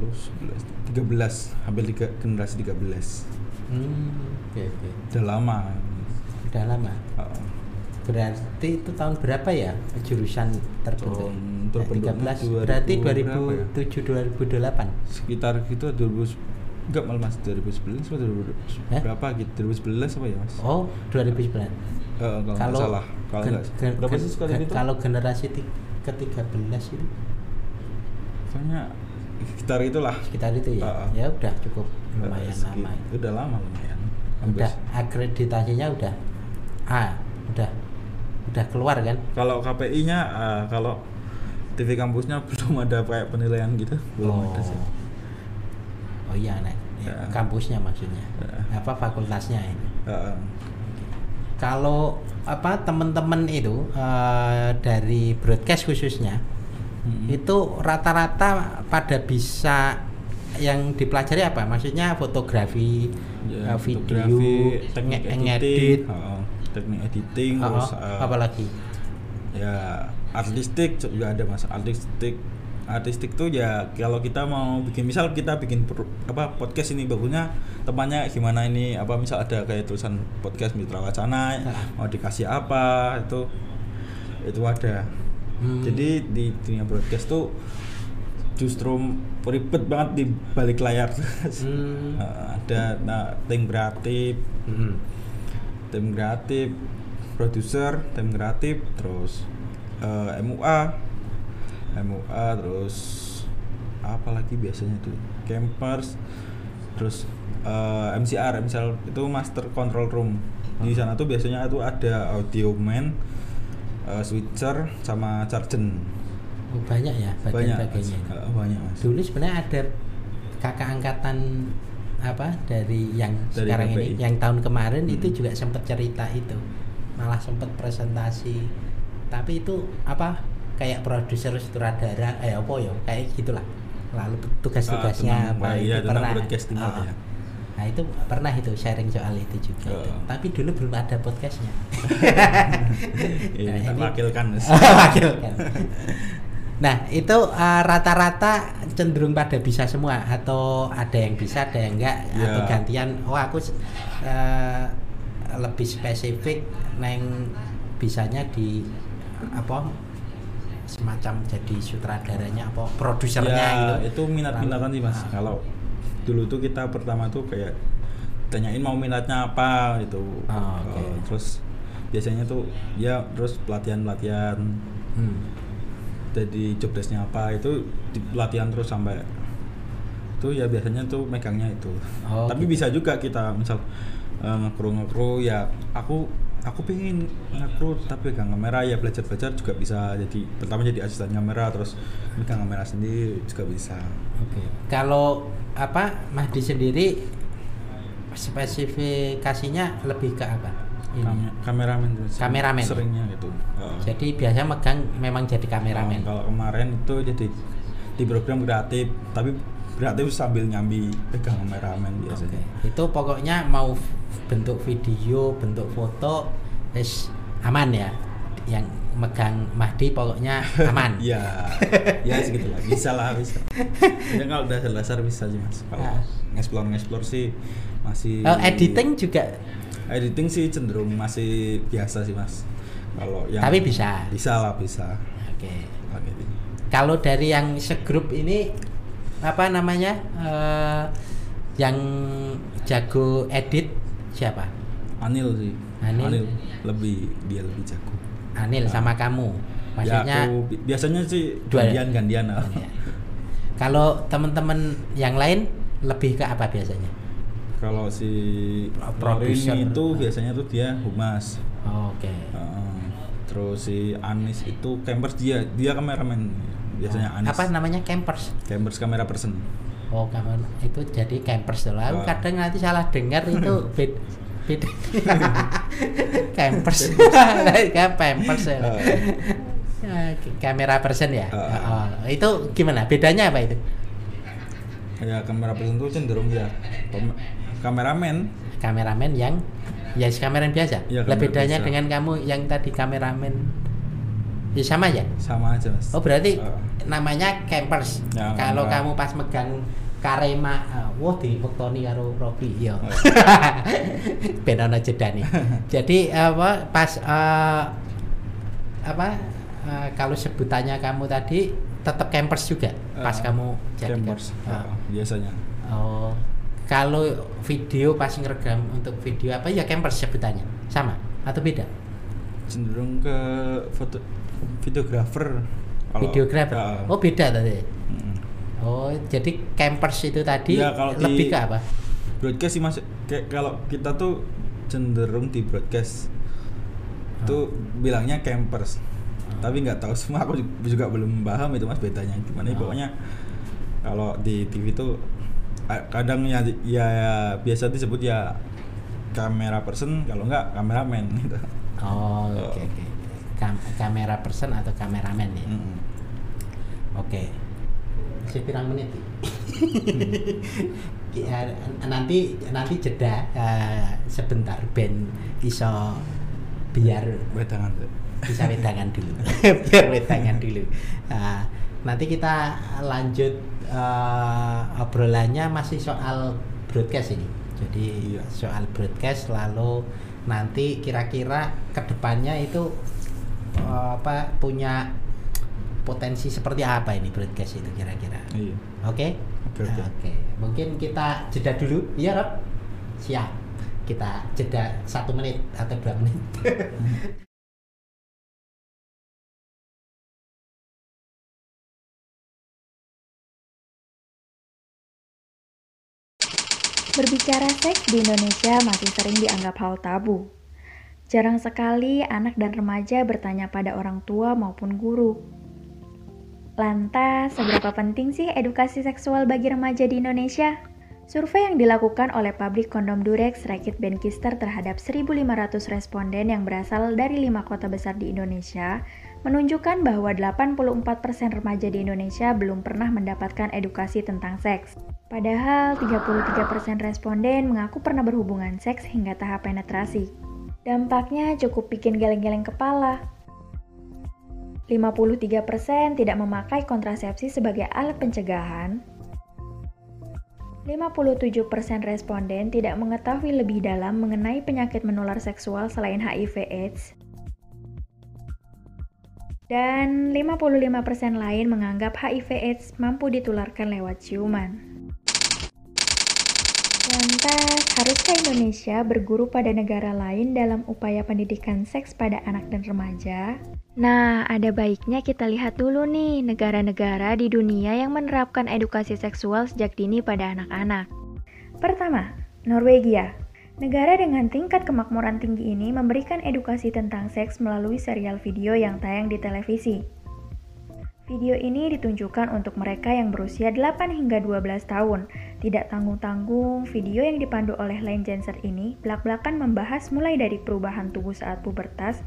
11 13 hampir tiga generasi 13 Hmm, oke oke. udah lama Udah lama. Heeh. Berarti itu tahun berapa ya jurusan terbentuk? Tahun terbentuknya 13 berarti 2000 berapa ya? 2007 2008. sekitar gitu 2000 enggak malah mas 2011 atau 2000 Eh? berapa gitu 2011 apa ya mas Oh, 2009. Eh, kalau Kalau salah Kalau Gen- gen- berapa gen- sih sekali gen- itu? Kalau generasi ti- ke-13 itu Pokoknya sekitar itulah. sekitar itu ya. Ah, ah. Ya udah cukup lumayan Segi- lama. Udah lama lumayan. Udah akreditasinya udah A, udah udah keluar kan? Kalau KPI-nya eh, kalau TV kampusnya belum ada kayak penilaian gitu, belum oh. ada sih. Oh iya. Ya, Ya. kampusnya maksudnya. Ya. Apa fakultasnya ini? Heeh. Kalau apa teman-teman itu eh, dari broadcast khususnya Mm-mm. itu rata-rata pada bisa yang dipelajari apa? Maksudnya fotografi, Ya, eh, video, fotografi, teknik ngedit, heeh, teknik editing, oh, terus oh, eh, apa lagi? ya artistik juga ada mas artistik artistik tuh ya kalau kita mau bikin misal kita bikin pro- apa podcast ini bagusnya temannya gimana ini apa misal ada kayak tulisan podcast Mitra Wacana Ah. mau dikasih apa itu itu ada Hmm. jadi di dunia broadcast tuh justru ribet banget di balik layar Hmm. Nah, ada nah, tim kreatif Hmm. tim kreatif produser tim kreatif terus eh, MUA MUA terus apa lagi biasanya tuh campers terus eh, MCR misal itu master control room di sana tuh biasanya itu ada audio man eh, switcher sama chargen Oh, banyak ya banyak bagian-bagiannya. itu. Eh, banyak mas Dulu sebenarnya ada kakak angkatan apa dari yang Dari sekarang KPI. ini, yang tahun kemarin Hmm. itu juga sempat cerita itu, malah sempat presentasi. Tapi itu apa kayak produser sutradara, eh apa ya, kayak gitulah. Lalu Ah, tugas-tugasnya tentang- apa iya, tentang pernah. Ah, apa ya. Nah itu pernah itu sharing soal itu juga. itu. Oh. Tapi dulu belum ada podcastnya. ini Nah, ini- wakilkan. Wakilkan. Nah, itu uh, rata-rata cenderung pada bisa semua atau ada yang bisa, ada yang enggak Ya. atau gantian. Oh, aku uh, lebih spesifik neng bisanya di apa semacam jadi sutradaranya apa produsernya ya, gitu. itu minat-minatan sih mas Ah. kalau dulu tuh kita pertama tuh kayak tanyain mau minatnya apa gitu Oh, oke. Eh, terus biasanya tuh ya terus pelatihan pelatihan Hmm. jadi job desknya apa itu di pelatihan terus sampai itu ya biasanya tuh megangnya itu Oh, tapi gitu. bisa juga kita misal eh, ngekru ngekru ya aku aku pengen ngekru tapi pegang kamera ya belajar belajar juga bisa jadi pertama jadi asisten kamera terus megang kamera sendiri juga bisa Oke. Kalau apa Mahdi sendiri spesifikasinya lebih ke apa? Ini. Kam- kameramen Kameramen. seringnya gitu. Jadi biasa megang memang jadi kameramen. kalau kemarin itu jadi di program kreatif tapi kreatif sambil nyambi pegang kameramen biasanya Oke. Itu pokoknya mau bentuk video, bentuk foto, wis aman ya. Yang megang Mahdi pokoknya aman. Ya segitu lah. Bisa lah, bisa. Ya kalau udah dasar bisa sih mas. Kalau Ah. ngeksplor ngeksplor sih masih. Oh, editing juga Editing sih cenderung masih biasa sih mas. Kalau yang. Tapi bisa. Bisa lah, bisa. Oke. Kalau editing. Kalau dari yang segrup ini apa namanya? eh, yang jago edit siapa? Anil sih. Anil. lebih dia lebih jago. Anil Ah. sama kamu. ya, Maksudnya aku bi- biasanya sih Dua- gantian gantian lah. Ya. Kalau teman-teman yang lain lebih ke apa biasanya? Kalau si Produser. Itu biasanya tuh dia humas. Oke. Heeh. terus si Anis itu campers dia dia kameramen biasanya Anis Apa namanya campers? campers kamera person Oh, kamu itu jadi campers lah. Aku kadang nanti salah dengar itu bed bed campers. Kayak pampers ya. Ah. Ya, kamera person ya. Ah. Oh, itu gimana? Bedanya apa itu? ya kamera person tuh cenderung ya kameramen Kameramen yang ya kameramen biasa. Lah kamera bedanya biasa. dengan kamu yang tadi kameramen ya sama ya? sama aja mas Oh berarti Ah. namanya campers. Ya, Kalau kamu pas megang karema, uh, wah di wektoni karo Robi ya. Oh. ben ana jedane. Jadi apa pas uh, apa uh, kalau sebutannya kamu tadi tetap campers juga pas Ah, kamu jadi campers cam- Ah, biasanya Oh. Kalau video pas ngerekam untuk video apa ya campers sebutannya? Sama atau beda? cenderung ke foto videografer Kalau- videografer Ya, oh beda tadi? Mm. oh jadi campers itu tadi Ya, kalau di- lebih ke apa? broadcast sih mas. Kayak kalau kita tuh cenderung di broadcast. Tuh bilangnya campers. Tapi nggak tahu semua aku juga belum paham itu mas bedanya. Gimana Oh. pokoknya kalau di TV tuh kadang ya ya biasa disebut ya kamera person kalau nggak kameramen gitu. Oh oke oke Kam- kamera person atau kameramen ya Mm-mm. Oke. Saya pirang menit. Ya, nanti nanti jeda eh, sebentar ben iso biar wedangan tuh bisa wedangan dulu. biar wedangan dulu. Nah, nanti kita lanjut eh, obrolannya masih soal broadcast ini. Jadi Iya. soal broadcast lalu nanti kira-kira ke depannya itu apa punya potensi seperti apa ini broadcast itu kira-kira. iya Oke? Oke, oke. Oke. Mungkin kita jeda dulu. Iya, Rob? Siap. Kita jeda satu menit atau dua menit. Berbicara seks di Indonesia masih sering dianggap hal tabu. Jarang sekali anak dan remaja bertanya pada orang tua maupun guru. Lantas, seberapa penting sih edukasi seksual bagi remaja di Indonesia? Survei yang dilakukan oleh pabrik kondom Durex Rakit Benkister terhadap 1.500 responden yang berasal dari lima kota besar di Indonesia menunjukkan bahwa 84% remaja di Indonesia belum pernah mendapatkan edukasi tentang seks. Padahal 33% responden mengaku pernah berhubungan seks hingga tahap penetrasi. Dampaknya cukup bikin geleng-geleng kepala. 53% tidak memakai kontrasepsi sebagai alat pencegahan. 57% responden tidak mengetahui lebih dalam mengenai penyakit menular seksual selain HIV/AIDS. Dan 55% lain menganggap HIV/AIDS mampu ditularkan lewat ciuman. Lantas, haruskah Indonesia berguru pada negara lain dalam upaya pendidikan seks pada anak dan remaja? Nah, ada baiknya kita lihat dulu nih negara-negara di dunia yang menerapkan edukasi seksual sejak dini pada anak-anak. Pertama, Norwegia. Negara dengan tingkat kemakmuran tinggi ini memberikan edukasi tentang seks melalui serial video yang tayang di televisi. Video ini ditunjukkan untuk mereka yang berusia 8 hingga 12 tahun. Tidak tanggung-tanggung, video yang dipandu oleh Lane Jensen ini belak-belakan membahas mulai dari perubahan tubuh saat pubertas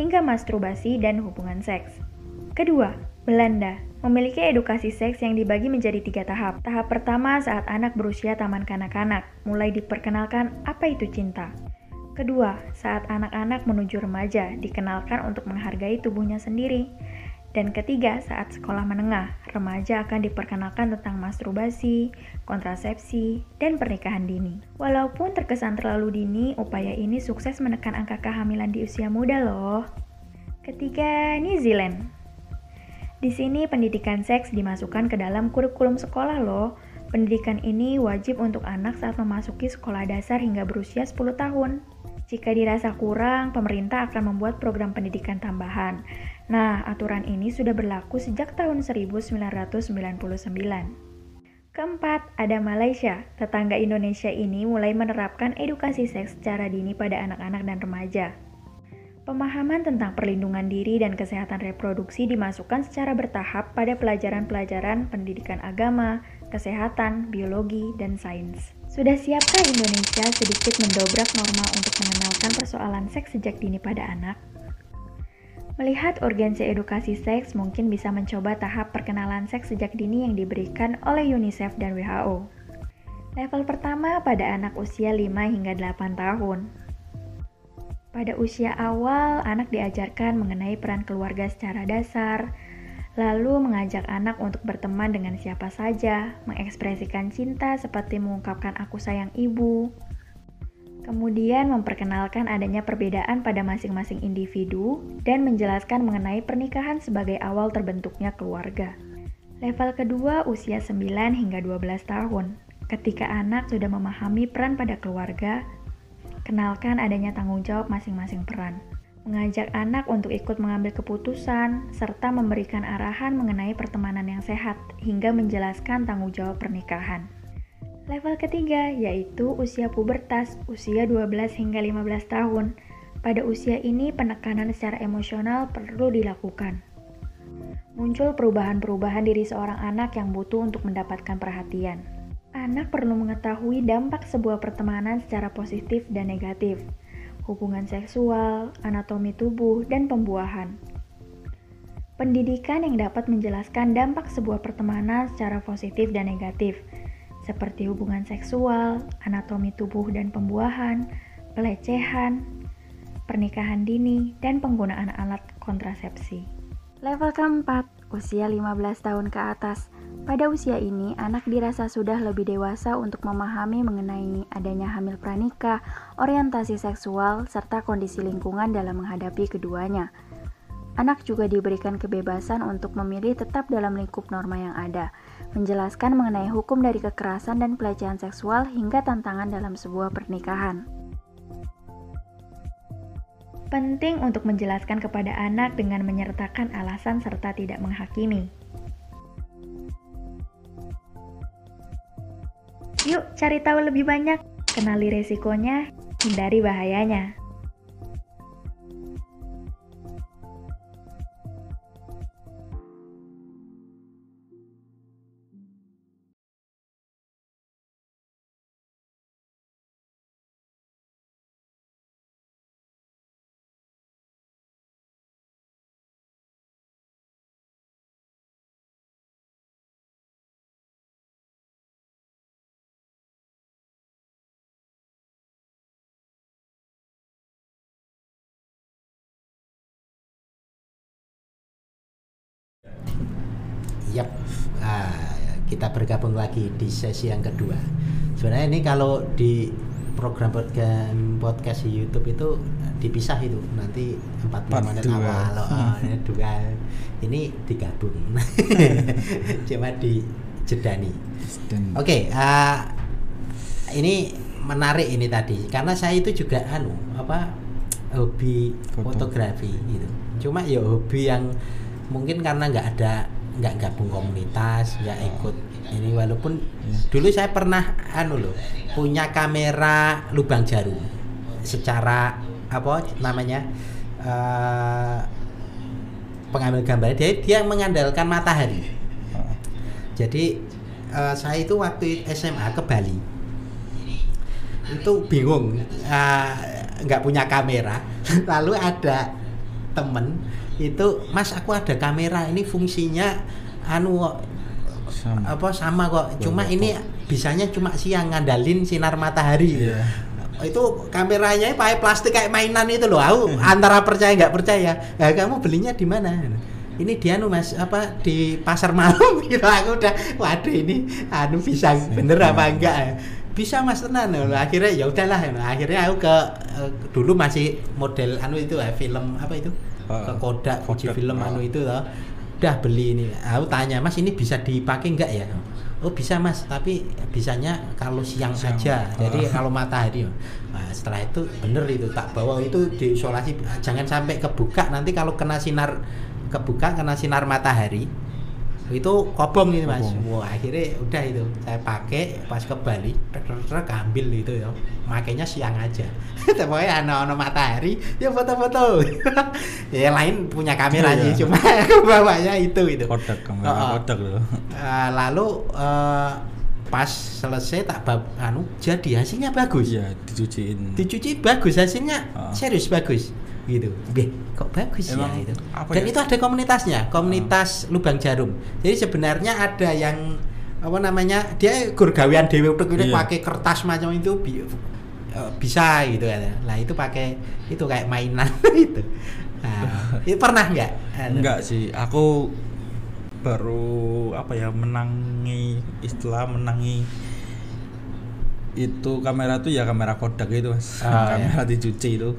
hingga masturbasi dan hubungan seks. Kedua, Belanda memiliki edukasi seks yang dibagi menjadi tiga tahap. Tahap pertama saat anak berusia taman kanak-kanak, mulai diperkenalkan apa itu cinta. Kedua, saat anak-anak menuju remaja, dikenalkan untuk menghargai tubuhnya sendiri. Dan ketiga, saat sekolah menengah, remaja akan diperkenalkan tentang masturbasi, kontrasepsi, dan pernikahan dini. Walaupun terkesan terlalu dini, upaya ini sukses menekan angka kehamilan di usia muda loh. Ketiga, New Zealand. Di sini pendidikan seks dimasukkan ke dalam kurikulum sekolah loh. Pendidikan ini wajib untuk anak saat memasuki sekolah dasar hingga berusia 10 tahun. Jika dirasa kurang, pemerintah akan membuat program pendidikan tambahan. Nah, aturan ini sudah berlaku sejak tahun 1999. Keempat, ada Malaysia. Tetangga Indonesia ini mulai menerapkan edukasi seks secara dini pada anak-anak dan remaja. Pemahaman tentang perlindungan diri dan kesehatan reproduksi dimasukkan secara bertahap pada pelajaran-pelajaran pendidikan agama, kesehatan, biologi, dan sains. Sudah siapkah Indonesia sedikit mendobrak norma untuk mengenalkan persoalan seks sejak dini pada anak? Melihat urgensi edukasi seks, mungkin bisa mencoba tahap perkenalan seks sejak dini yang diberikan oleh UNICEF dan WHO. Level pertama pada anak usia 5 hingga 8 tahun. Pada usia awal, anak diajarkan mengenai peran keluarga secara dasar, lalu mengajak anak untuk berteman dengan siapa saja, mengekspresikan cinta seperti mengungkapkan aku sayang ibu, kemudian memperkenalkan adanya perbedaan pada masing-masing individu, dan menjelaskan mengenai pernikahan sebagai awal terbentuknya keluarga. Level kedua usia 9 hingga 12 tahun. Ketika anak sudah memahami peran pada keluarga, kenalkan adanya tanggung jawab masing-masing peran. mengajak anak untuk ikut mengambil keputusan, serta memberikan arahan mengenai pertemanan yang sehat, hingga menjelaskan tanggung jawab pernikahan. Level ketiga yaitu usia pubertas, usia 12 hingga 15 tahun. Pada usia ini penekanan secara emosional perlu dilakukan. Muncul perubahan-perubahan diri seorang anak yang butuh untuk mendapatkan perhatian. Anak perlu mengetahui dampak sebuah pertemanan secara positif dan negatif, hubungan seksual, anatomi tubuh, dan pembuahan. Pendidikan yang dapat menjelaskan dampak sebuah pertemanan secara positif dan negatif, seperti hubungan seksual, anatomi tubuh dan pembuahan, pelecehan, pernikahan dini, dan penggunaan alat kontrasepsi. Level keempat, usia 15 tahun ke atas. Pada usia ini, anak dirasa sudah lebih dewasa untuk memahami mengenai adanya hamil pranikah, orientasi seksual, serta kondisi lingkungan dalam menghadapi keduanya. Anak juga diberikan kebebasan untuk memilih tetap dalam lingkup norma yang ada, menjelaskan mengenai hukum dari kekerasan dan pelecehan seksual hingga tantangan dalam sebuah pernikahan. Penting untuk menjelaskan kepada anak dengan menyertakan alasan serta tidak menghakimi. Yuk cari tahu lebih banyak, kenali resikonya, hindari bahayanya. Yap, ah, kita bergabung lagi di sesi yang kedua. Sebenarnya ini kalau di program podcast, podcast di YouTube itu dipisah itu nanti 40 Part menit dua. awal oh, ini dua ini digabung cuma di jedani Dan Oke, eh, ini menarik ini tadi karena saya itu juga anu apa hobi Foto. fotografi gitu. Cuma ya hobi yang mungkin karena nggak ada nggak gabung komunitas, nggak ikut ini walaupun dulu saya pernah anu loh punya kamera lubang jarum secara apa namanya eh, pengambil gambar dia dia mengandalkan matahari. Ah, Jadi eh, saya itu waktu SMA ke Bali itu bingung eh, nggak punya kamera. Lalu ada temen itu Mas aku ada kamera ini fungsinya anu kok, sama. apa sama kok. Cuma ini bisanya cuma siang ngandalin sinar matahari. Iya. Itu kameranya pakai plastik kayak mainan itu loh. Aku antara percaya nggak percaya. Nah, kamu belinya di mana? Ini dia anu Mas apa di pasar malam gitu. Aku udah waduh ini anu bisa bener apa enggak ya? Bisa Mas tenan. Nah, Akhirnya ya udahlah. Akhirnya aku ke eh, dulu masih model anu itu ya film apa itu? Ke Kodak, Fuji Kodak, film ah. anu itu loh. Udah beli ini. Aku tanya, "Mas ini bisa dipakai enggak ya?" Oh bisa mas, tapi bisanya kalau siang Siang. saja. Jadi kalau matahari. Nah, setelah itu bener itu tak bawa itu diisolasi. Jangan sampai kebuka nanti kalau kena sinar kebuka kena sinar matahari itu kobong ini mas. Kobong. Wah akhirnya udah itu saya pakai pas ke Bali, trek ambil itu ya. Makanya siang aja. Pokoknya ano matahari ya foto-foto. ya lain punya kamera Iya. sih, cuma bawanya itu itu. Kodak kamera Oh, kodak loh. Eh, lalu eh, pas selesai tak bab anu jadi hasilnya bagus Iya, dicuciin. dicuci bagus hasilnya Ah. serius bagus gitu Beh, kok bagus Emang ya itu apa dan ya? itu ada komunitasnya komunitas lubang jarum. Jadi sebenarnya ada yang apa namanya dia gur gawean dewe utek utek Iya. pakai kertas macam itu bi- eh, bisa gitu kan lah itu pakai itu kayak mainan itu nah, itu pernah nggak? Enggak sih, aku baru apa ya menangi istilah menangi itu kamera tuh ya kamera Kodak itu mas. Ah, kamera dicuci itu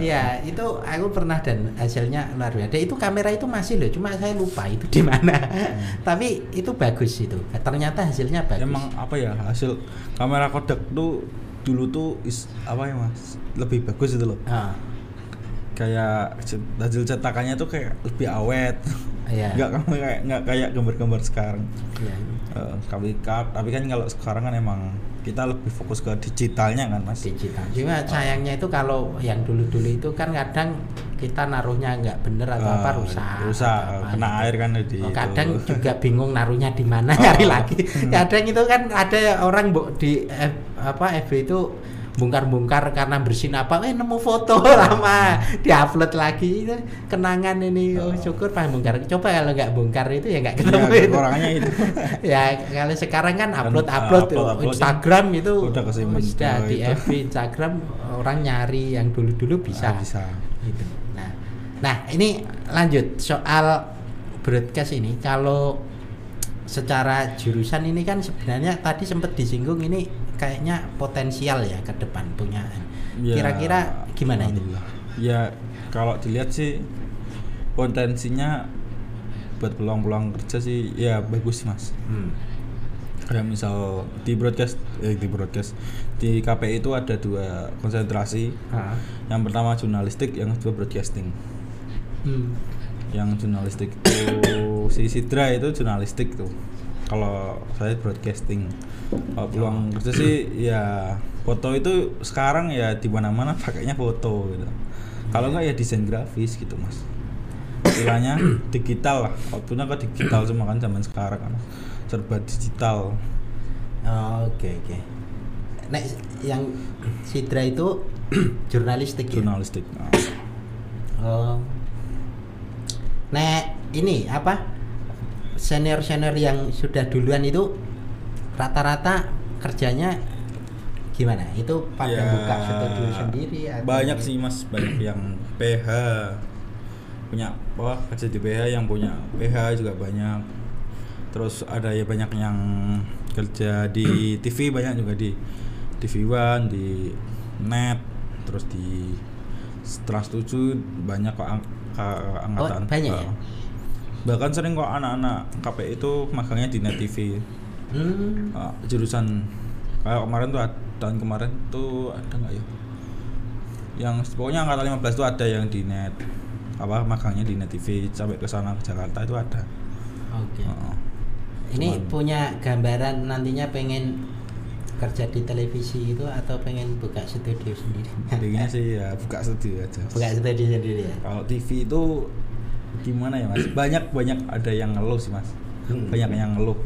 Iya, itu aku pernah dan hasilnya luar biasa. Itu kamera itu masih loh, cuma saya lupa itu di mana. Tapi itu bagus itu. Ternyata hasilnya bagus. emang apa ya hasil kamera Kodak tuh dulu tuh is, apa ya mas lebih bagus itu loh Ah, kayak hasil cetakannya tuh kayak lebih awet Iya. nggak kamu kayak nggak kayak gambar-gambar sekarang Iya. Eh, tapi tapi kan kalau sekarang kan emang kita lebih fokus ke digitalnya kan mas digital. Cuma sayangnya itu kalau yang dulu-dulu itu kan kadang kita naruhnya nggak bener atau apa Ah, rusak. rusak, apa kena gitu. air kan di Oh, itu. kadang juga bingung naruhnya di mana Oh. cari lagi. Kadang itu kan ada orang bu- di F, apa FB itu bongkar-bongkar karena bersin apa eh nemu foto lama diupload lagi. Itu kenangan ini. Oh, syukur pas bongkar. Coba kalau nggak bongkar itu ya nggak ketemu Iya, itu. kekurangannya itu. Ya kalau sekarang kan Kan, upload uh, upload, upload-upload Instagram itu udah sudah semua di itu. FB Instagram orang nyari yang dulu-dulu bisa. Ah, bisa. Gitu. Nah, nah ini lanjut soal broadcast ini. Kalau secara jurusan ini kan sebenarnya tadi sempat disinggung ini kayaknya potensial ya ke depan punya. Ya, Kira-kira gimana itu? alhamdulillah. ya kalau dilihat sih potensinya buat peluang-peluang kerja sih ya bagus sih mas Hmm. kayak misal di broadcast eh di broadcast di KPI itu ada dua konsentrasi Ah. yang pertama jurnalistik yang kedua broadcasting Hmm. yang jurnalistik itu si Sidra itu jurnalistik tuh kalau saya broadcasting kalau peluang kerja sih ya foto itu sekarang ya di mana mana pakainya foto gitu kalau nggak ya desain grafis gitu mas istilahnya digital lah waktunya ke digital semua kan zaman sekarang kan serba digital Oh, Oke oke. Nek yang Sidra itu jurnalistik ya? jurnalistik Oh. Nek ini apa? Senior-senior yang sudah duluan itu rata-rata kerjanya gimana? Itu pada Ya, buka studio sendiri atau banyak sih mas. Banyak yang PH punya wah kerja di PH yang punya PH juga banyak. Terus ada ya banyak yang kerja di TV banyak juga di TV One di net terus di Trans 7 banyak kok ang- ka- angkatan. Oh, banyak ya? Bahkan sering kok anak-anak KPI itu magangnya di net TV Hmm. Uh, jurusan kayak kemarin tuh tahun kemarin tuh ada nggak ya yang pokoknya angkatan 15 tuh ada yang di net apa magangnya di net TV sampai ke sana ke Jakarta itu ada Oke. Uh, Ini cuman- punya gambaran nantinya pengen kerja di televisi itu atau pengen buka studio sendiri? Intinya sih ya buka studio aja buka studio sendiri ya. kalau TV itu gimana ya mas? Banyak banyak. Ada yang ngeluh sih mas. Hmm. banyak yang ngeluh.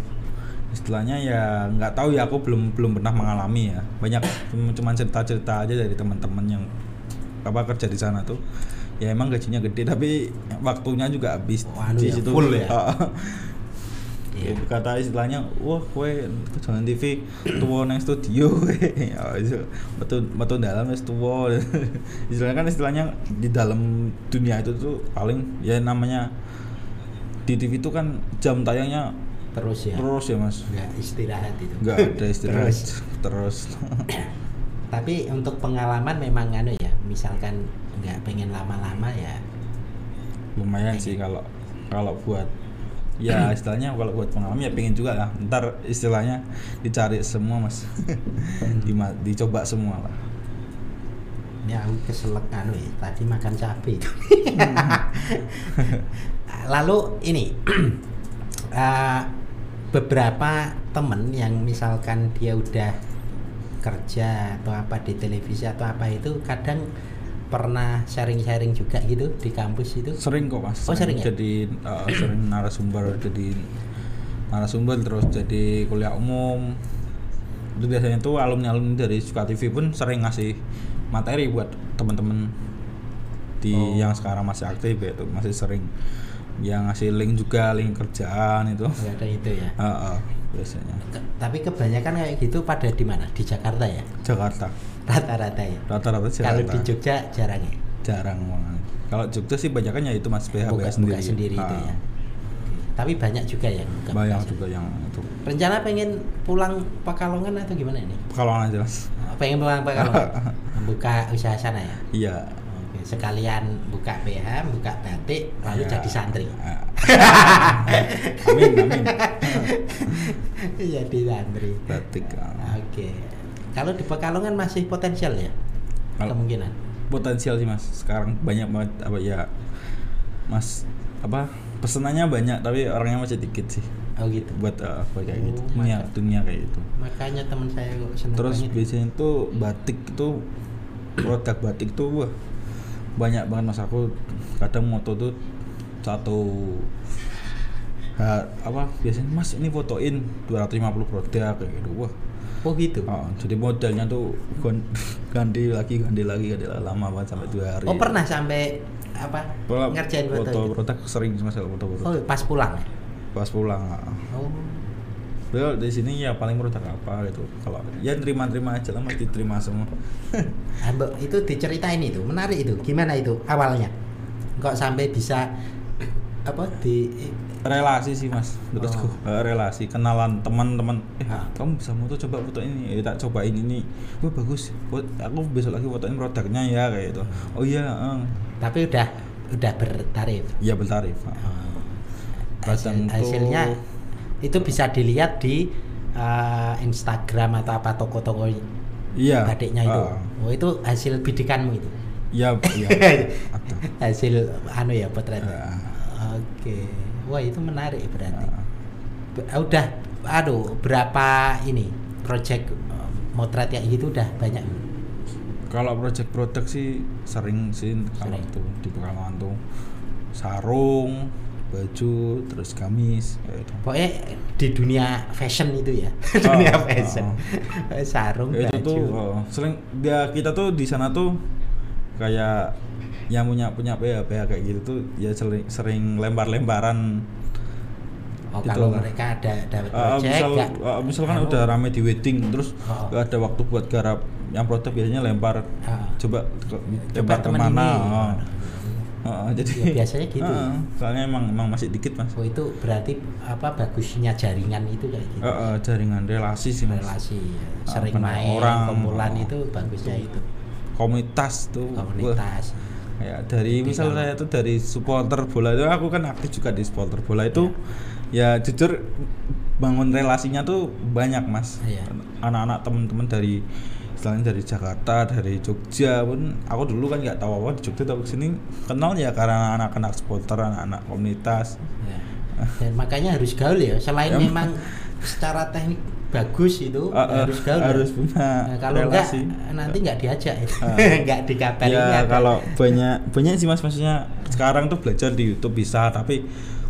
Istilahnya ya nggak tahu ya aku belum belum pernah mengalami ya. Banyak cuma cuman cerita cerita aja dari teman-teman yang apa kerja di sana tuh. Ya emang gajinya gede tapi waktunya juga habis. Oh, anu di ya, situ full ya? Iya. kata istilahnya wah kue kejangan TV tua neng studio itu betul betul dalam wis tua istilahnya kan istilahnya di dalam dunia itu tuh paling ya namanya di TV itu kan jam tayangnya Terus ya. terus ya mas Nggak istirahat itu. nggak ada istirahat Terus. terus Tapi untuk pengalaman memang anu ya, misalkan nggak pengen lama-lama ya. lumayan sih kalau kalau buat ya istilahnya kalau buat pengalaman ya pengen juga lah. Ntar istilahnya dicari semua mas. Dima- dicoba semua lah. Ya aku keselak anu ya, tadi makan cabai. Lalu ini eh, beberapa temen yang misalkan dia udah kerja atau apa di televisi atau apa itu kadang pernah sharing-sharing juga gitu di kampus itu. sering kok mas Oh, sering ya? jadi uh, sering narasumber jadi narasumber terus jadi kuliah umum itu biasanya tuh alumni alumni dari Suka TV pun sering ngasih materi buat teman-teman di Oh. yang sekarang masih aktif ya itu masih sering yang ngasih link juga link kerjaan itu Nggak ada itu ya. Heeh, biasanya Ke- Tapi kebanyakan kayak gitu pada di mana? Di Jakarta ya? Jakarta Rata-rata ya. rata-rata Kalau Jakarta di Jogja jarang ya. jarang banget kalau Jogja sih banyak ya itu mas PH buka, sendiri, buka sendiri itu Ah, ya. Tapi banyak juga yang buka banyak buka juga yang itu Rencana pengen pulang Pekalongan atau gimana ini? Pekalongan aja mas Pengen pulang Pekalongan. Buka usaha sana ya. iya Oke, sekalian buka PH, buka batik, lalu Ya. jadi santri. Ah. amin amin jadi santri. batik ah. Oke. Kalau di Pekalongan masih potensial ya? Kalau- Kemungkinan. potensial sih mas. Sekarang banyak banget apa ya mas apa pesenannya banyak tapi orangnya masih dikit sih. Oh gitu. Buat uh, buat kayak Oh, gitu. Dunia dunia kayak gitu. makanya teman saya kok seneng terus banget. biasanya tuh batik itu produk batik tuh wah banyak banget mas. Aku kadang moto tuh satu ha- apa biasanya mas ini fotoin 250 produk kayak gitu. Wah oh gitu? Oh, jadi modelnya tuh ganti lagi ganti lagi ganti lagi. Lama banget sampai dua hari. Oh pernah sampai apa? Pernah ngerjain foto, foto gitu? produk sering mas kalau foto produk oh pas pulang ya? Pas pulang ah. oh. Beliau di sini ya paling produk apa gitu. Kalau ya terima-terima aja lah mas diterima semua. Itu diceritain itu menarik itu. Gimana itu awalnya? Kok sampai bisa apa di relasi sih mas menurutku Oh. Eh, relasi kenalan teman-teman eh Ah. kamu bisa foto coba foto ini eh, tak cobain ini wah bagus Fo- aku besok lagi fotoin produknya ya kayak gitu oh iya eh. tapi udah udah bertarif iya bertarif. Oh. Hasil- tuh- hasilnya itu bisa dilihat di eh, Instagram atau apa toko-toko iya batiknya itu ah. oh itu hasil bidikanmu itu iya iya Ada. hasil anu ya potretnya Ah. oke wah itu menarik berarti. Be- udah aduh berapa ini project eh, motret kayak gitu udah banyak? Kalau project produk sih sering sih kalau itu di Pekalongan tuh. Sarung baju terus gamis gitu. pokoknya di dunia fashion itu ya. Oh, dunia oh, fashion. sarung itu baju. tuh oh, sering dia kita tuh di sana tuh kayak yang punya punya PH PH kayak gitu tuh ya sering sering lempar-lemparan oh itu. kalau mereka ada dapat Uh, project misal nggak uh, misalkan anu, udah rame di wedding terus Oh. ada waktu buat garap yang produk biasanya lempar Ah. coba ke, lempar ke mana ini. oh. Oh, jadi Ya, biasanya gitu. Uh, soalnya emang emang masih dikit mas oh itu berarti apa bagusnya jaringan itu kayak gitu Uh, uh, jaringan relasi sih mas relasi ya. Ah, sering benar. main Orang, kumpulan oh. itu bagusnya itu komunitas tuh komunitas kayak dari Jadi misal kalau- saya tuh dari supporter bola itu aku kan aktif juga di supporter bola itu ya jujur bangun relasinya tuh banyak mas Iya. anak-anak teman-teman dari istilahnya dari Jakarta dari Jogja pun aku dulu kan nggak tahu apa di Jogja tapi sini kenal ya karena anak-anak supporter anak-anak komunitas Ya. Dan makanya harus gaul ya. Selain Ya, memang secara teknik bagus itu Ah, ah, harus gaul. ya. harus punya Nah, kalau enggak relasi. nanti enggak diajak ya. Enggak dikabarin. ya enggak kalau banyak banyak sih mas maksudnya sekarang tuh belajar di YouTube bisa tapi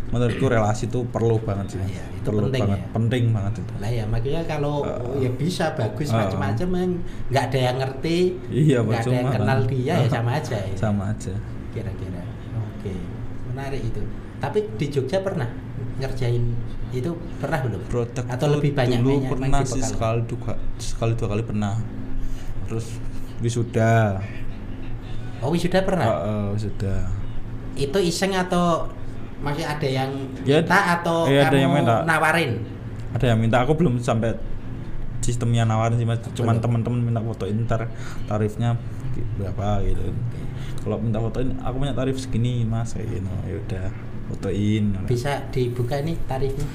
menurutku relasi tuh perlu banget sih Mas. Iya, itu perlu penting banget ya. penting banget itu lah ya makanya kalau Ah. ya bisa bagus Ah. macam-macam yang nggak ada yang ngerti, Iya, nggak ada yang kenal kan. dia ya sama aja ya. sama aja Kira-kira. Oke. Menarik itu. Tapi di Jogja pernah ngerjain itu pernah belum? produk Atau lebih banyak dulu main pernah sih sekali dua sekali dua kali pernah terus wisuda Oh wisuda pernah? Ah, ah, wisuda Itu iseng atau masih ada yang Ya, minta atau ada kamu yang minta. nawarin? ada yang minta aku belum sampai sistemnya nawarin sih mas cuman Belum. teman-teman minta fotoin ntar tarifnya berapa gitu kalau minta fotoin aku punya tarif segini mas kayak gitu ya udah fotoin Bisa dibuka nih tarifnya?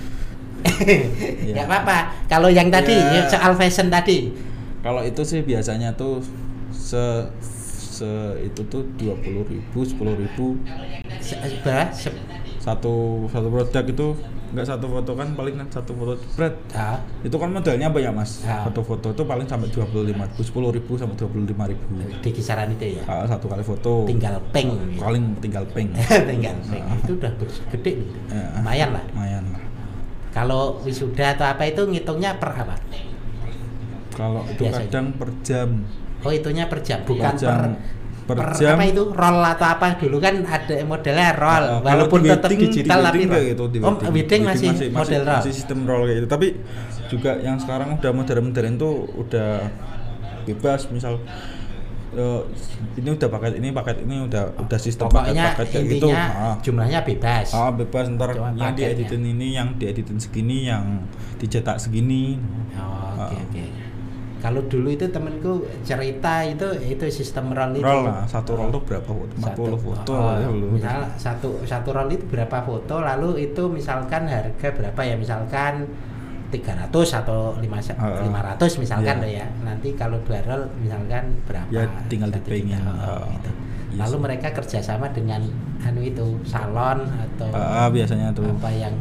Iya. Nggak apa-apa. Kalau yang tadi Ya. ya, soal fashion tadi, kalau itu sih biasanya tuh se se itu tuh dua puluh ribu sepuluh ribu? Se- satu satu produk itu nggak satu foto kan paling kan satu foto berat ah, itu kan modelnya banyak mas Ah. foto-foto itu paling sampai dua puluh lima ribu sepuluh ribu sampai dua puluh lima ribu di kisaran itu ya. Ah, satu kali foto Tinggal peng. paling tinggal peng tinggal peng. Ah. Itu udah gede. Ya. Lumayan lah. lumayan lah Kalau wisuda atau apa itu ngitungnya per apa? kalau itu Biasanya. kadang per jam Oh itunya per jam, bukan Per jam. per, Per per jam. apa itu roll atau apa dulu kan ada modelnya roll, Ah, kalau walaupun tetap wedding- digital di tapi wedding kayak gitu, di oh wedding, masih, model roll. masih sistem roll kayak gitu tapi juga yang sekarang udah modern-modern tuh udah bebas misal eh, ini udah paket ini paket ini udah udah sistem Pokoknya paket kayak gitu intinya ah. jumlahnya bebas. Ah, bebas ntar Cuma yang paketnya. dieditin ini yang dieditin segini yang dicetak segini Oh, Oke Ah. oke. Kalau dulu itu temenku cerita itu itu sistem roll itu. roll lah satu roll tuh berapa foto 40 foto oh, ya misal satu satu roll itu berapa foto lalu itu misalkan harga berapa ya misalkan 300 atau 5 Heeh. 500 misalkan Iya. loh ya. Nanti kalau dua roll misalkan berapa? Ya, tinggal Satu oh, Oh, gitu. iya Lalu mereka kerjasama dengan anu itu salon atau Ah, biasanya tuh apa yang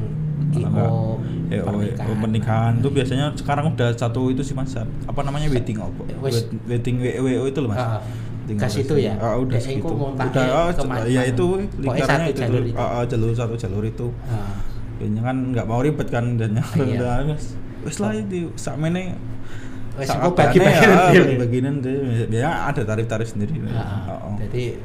IO enggak, eh, oh, oh, pernikahan tuh biasanya sekarang udah satu itu sih mas apa namanya wedding apa. Wed- wedding WO itu loh mas Ah, Wedding ke anniversary. situ ya? ah, udah iku ngontaknya udah ah, ya itu lingkarannya itu jalur itu. Ah, ah, jalur satu jalur itu Ah. Kayaknya kan nggak mau ribet kan dan Iya. udah mas wes lah itu sakmene sak bagi-bagian ya, deh ya ada tarif-tarif sendiri Ah, Oh, oh. Jadi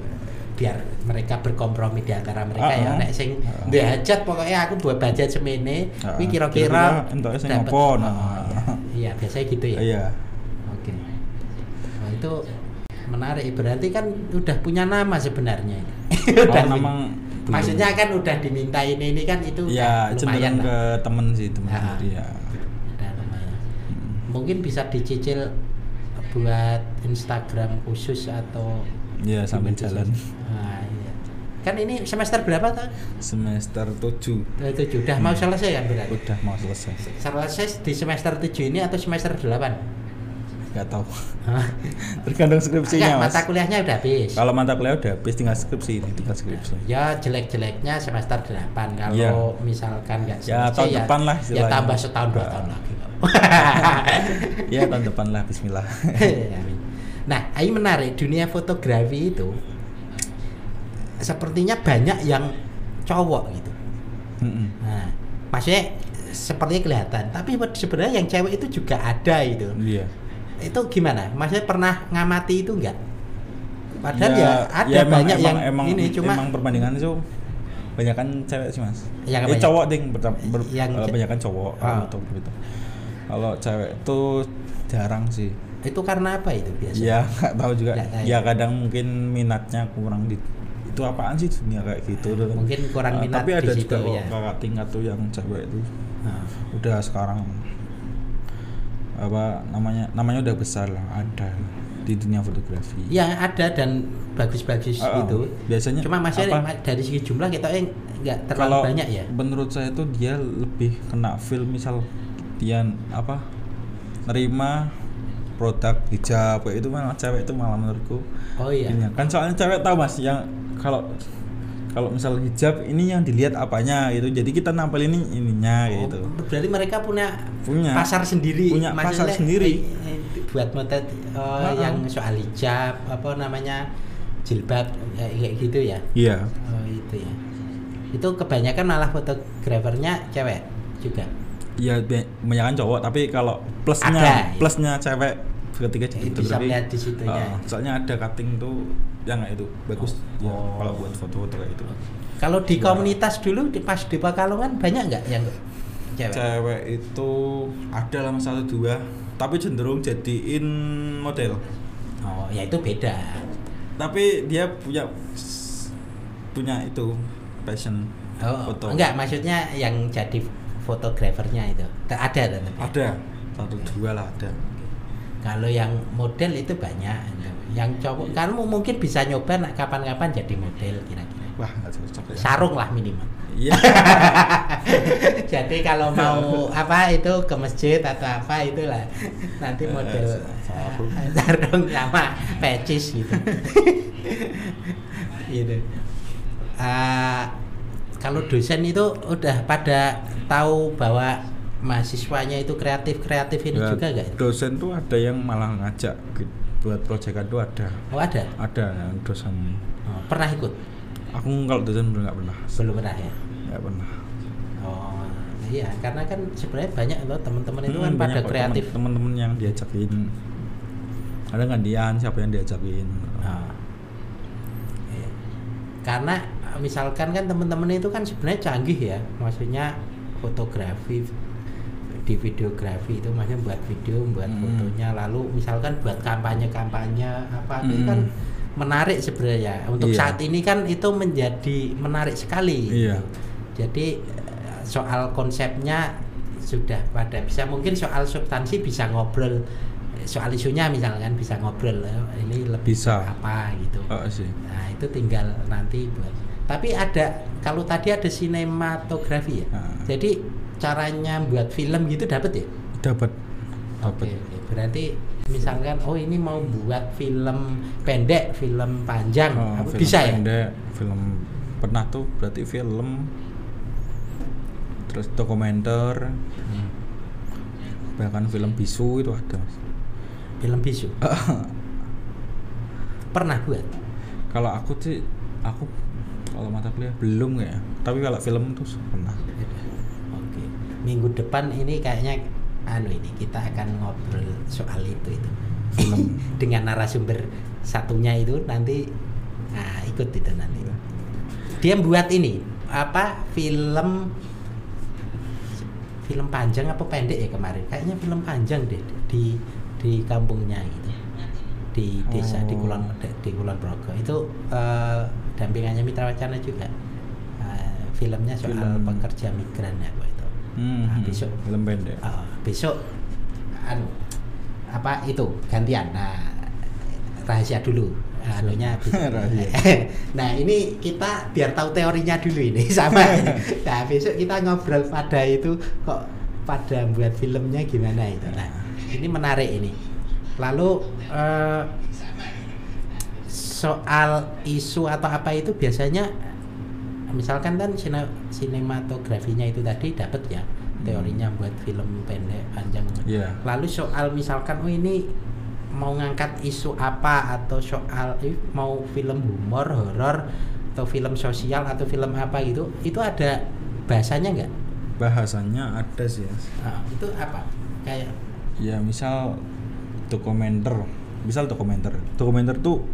biar mereka berkompromi di antara mereka Ah, ya. ah. Nek sing Ah. duwe hajat pokoknya aku buat budget semene, Ah, kuwi kira-kira entuknya sing Oh, nah. Iya, biasanya gitu ya. iya Oke. Nah, itu menarik berarti kan udah punya nama sebenarnya. kalau Dan- memang belum. maksudnya kan udah dimintain ini kan itu ya udah lumayan ke lah. temen sih temen Ah. sendiri ya Udah lumayan. Hmm. Mungkin bisa dicicil buat Instagram khusus atau ya sambil jalan? Nah, iya. Kan ini semester berapa tuh? semester 7 Eh, Tujuh. Udah mau selesai kan berarti? udah mau selesai Selesai di semester 7 ini atau semester 8? nggak tahu tergantung skripsinya mas mata kuliahnya udah habis. kalau mata kuliah udah habis tinggal skripsi ini tinggal skripsi Ya jelek-jeleknya semester 8 Kalau Iya. misalkan nggak Ya, selesai tahun depan lah Ya tambah setahun dua Ah. tahun lagi ya tahun depan lah Bismillah Amin. Nah, ini menarik dunia fotografi itu sepertinya banyak yang cowok gitu. Mm-mm. Nah, maksudnya sepertinya kelihatan, tapi sebenarnya yang cewek itu juga ada itu. iya Itu gimana? Maksudnya pernah ngamati itu enggak? Padahal ya, ada ya emang- banyak emang, yang emang, ini cuma emang perbandingan itu banyak kan cewek sih mas Yang eh, banyak? cowok ding pertama ber, Yang eh, ce- banyak kan cowok Ah. gitu gitu kalau cewek itu jarang sih itu karena apa itu biasanya? ya nggak tahu juga tahu. ya kadang mungkin minatnya kurang di itu apaan sih dunia kayak gitu tuh Mungkin kurang Ah, minat tapi di ada situ, juga kok ya. kakak tingkat tuh yang cewek itu Nah, udah sekarang apa namanya namanya udah besar lah ada di dunia fotografi ya ada dan bagus-bagus Ah, ah. itu. biasanya Cuma maksudnya apa? dari segi jumlah kita yang nggak terlalu kalau banyak ya. menurut saya tuh dia lebih kena feel misal dia apa nerima produk hijab kayak itu malah cewek itu malah menurutku Oh iya. kan soalnya cewek tahu mas yang kalau kalau misal hijab ini yang dilihat apanya gitu jadi kita nampil ini ininya Oh, gitu Berarti mereka punya Punya. pasar sendiri. Punya pasar Maksudnya, sendiri. eh, eh, buat motet eh, Ah, ah. yang soal hijab apa namanya jilbab eh, kayak gitu ya. iya Oh itu ya. Itu kebanyakan malah fotografernya cewek juga. iya kebanyakan cowok tapi kalau plusnya Ada, ya. plusnya cewek ketika jadi Eh, bisa melihat di situnya. uh, soalnya ada cutting tuh yang kayak itu bagus ya Oh. kalau buat foto-foto kayak itu Kalau di komunitas dulu di pas di Pekalongan banyak nggak yang cewek? cewek itu ada lah satu dua tapi cenderung jadiin model Oh ya itu beda. tapi dia punya punya itu passion Oh foto enggak maksudnya yang jadi fotografernya itu ada ada. ada satu dua lah ada Kalau yang model itu banyak. Yang cowok kamu mungkin bisa nyoba nak kapan-kapan jadi model kira-kira. wah cocok ya Sarung lah minimal. iya Jadi kalau mau apa itu ke masjid atau apa itulah nanti model Eh, sarung. sarung sama pecis gitu. gitu. Ah, kalau dosen itu udah pada tahu bahwa mahasiswanya itu kreatif kreatif ini Ya, juga gak? dosen tuh ada yang malah ngajak ki- buat proyekan tuh ada Oh ada. ada yang dosen Oh, pernah ikut? aku kalau dosen belum nggak pernah Belum pernah ya. nggak pernah Oh iya karena kan sebenarnya banyak loh teman-teman itu kan Hmm, pada banyak kok kreatif. temen-temen yang diajakin ada gantian siapa yang diajakin Nah, iya. Karena misalkan kan teman-teman itu kan sebenarnya canggih ya, maksudnya fotografi di videografi itu maksudnya buat video, buat Mm. fotonya, lalu misalkan buat kampanye-kampanye apa itu Mm. kan menarik sebenarnya. Untuk Iya. saat ini kan itu menjadi menarik sekali. Iya. gitu. Jadi eh, soal konsepnya sudah pada bisa mungkin soal substansi bisa ngobrol soal isunya misalkan bisa ngobrol eh, ini lebih Bisa. apa gitu. oh sih Nah, itu tinggal nanti buat. Tapi ada kalau tadi ada sinematografi ya. Nah. Jadi caranya buat film gitu dapat ya? Dapat oke dapat oke. berarti misalkan oh ini mau buat film pendek film panjang. Oh, apa film bisa ya? pendek, film pernah tuh berarti film terus dokumenter Hmm. bahkan film bisu itu ada. Film bisu? Pernah buat? Kalau aku sih aku kalau mata kuliah belum ya. Tapi kalau film tuh pernah. Oke. Minggu depan ini kayaknya anu ini kita akan ngobrol soal itu itu. Film. Dengan narasumber satunya itu nanti nah, ikut itu nanti. Dia buat ini apa film film panjang apa pendek ya kemarin? Kayaknya film panjang deh di di kampungnya gitu. Di desa di Oh. Kulon di Kulon Progo. Itu eh, dampingannya Mitra Wacana juga. Eh, filmnya soal Film. pekerja migran ya. Hmm, Nah, besok. film pendek. Ah, besok anu apa itu gantian. Nah rahasia dulu. Anunya nah ini kita biar tahu teorinya dulu ini sama. Nah besok kita ngobrol pada itu kok pada buat filmnya gimana itu. Nah. ini menarik ini. Lalu eh, soal isu atau apa itu biasanya misalkan kan sine- sinematografinya itu tadi dapat ya teorinya buat film pendek panjang. Iya. lalu soal misalkan oh ini mau ngangkat isu apa atau soal eh, mau film humor horor atau film sosial atau film apa gitu itu ada bahasanya nggak? Bahasanya ada sih. Nah, itu apa? Kayak ya misal dokumenter. Misal dokumenter. Dokumenter tuh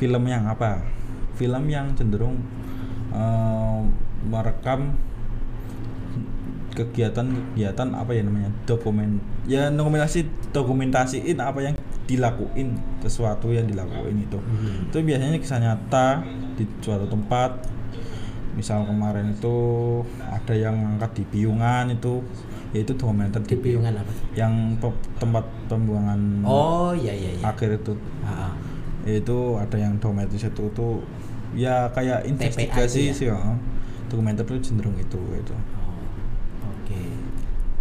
film yang apa? Film yang cenderung eh, merekam kegiatan-kegiatan apa ya namanya? Dokumen ya dokumentasi dokumentasiin apa yang dilakuin sesuatu yang dilakuin itu. Hmm. itu biasanya kisah nyata di suatu tempat. Misal kemarin itu ada yang angkat di Piungan itu yaitu dokumenter di piungan apa? Yang pe- tempat pembuangan oh iya iya iya. akhir itu. Ah. itu ada yang dokumenter itu tuh ya kayak investigasi itu ya? sih ya. dokumenter tuh cenderung itu itu. Oh, oke.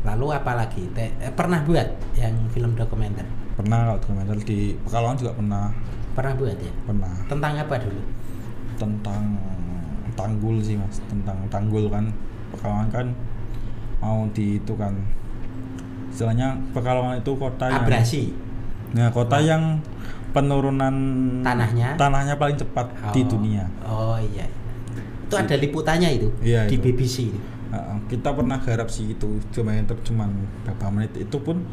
Lalu apa lagi? Te- eh, pernah buat yang film dokumenter? Pernah kalau dokumenter di Pekalongan juga pernah. Pernah buat ya? Pernah. Tentang apa dulu? Tentang tanggul sih mas. Tentang tanggul kan. Pekalongan kan mau di itu kan. Istilahnya Pekalongan itu kota yang abrasi? Nah kota Wah. yang penurunan Tanahnya? tanahnya paling cepat di Oh, dunia. Oh iya. Itu ada liputannya itu? Iya, di itu. BBC kita pernah garap sih itu cuma yang cuman berapa menit itu pun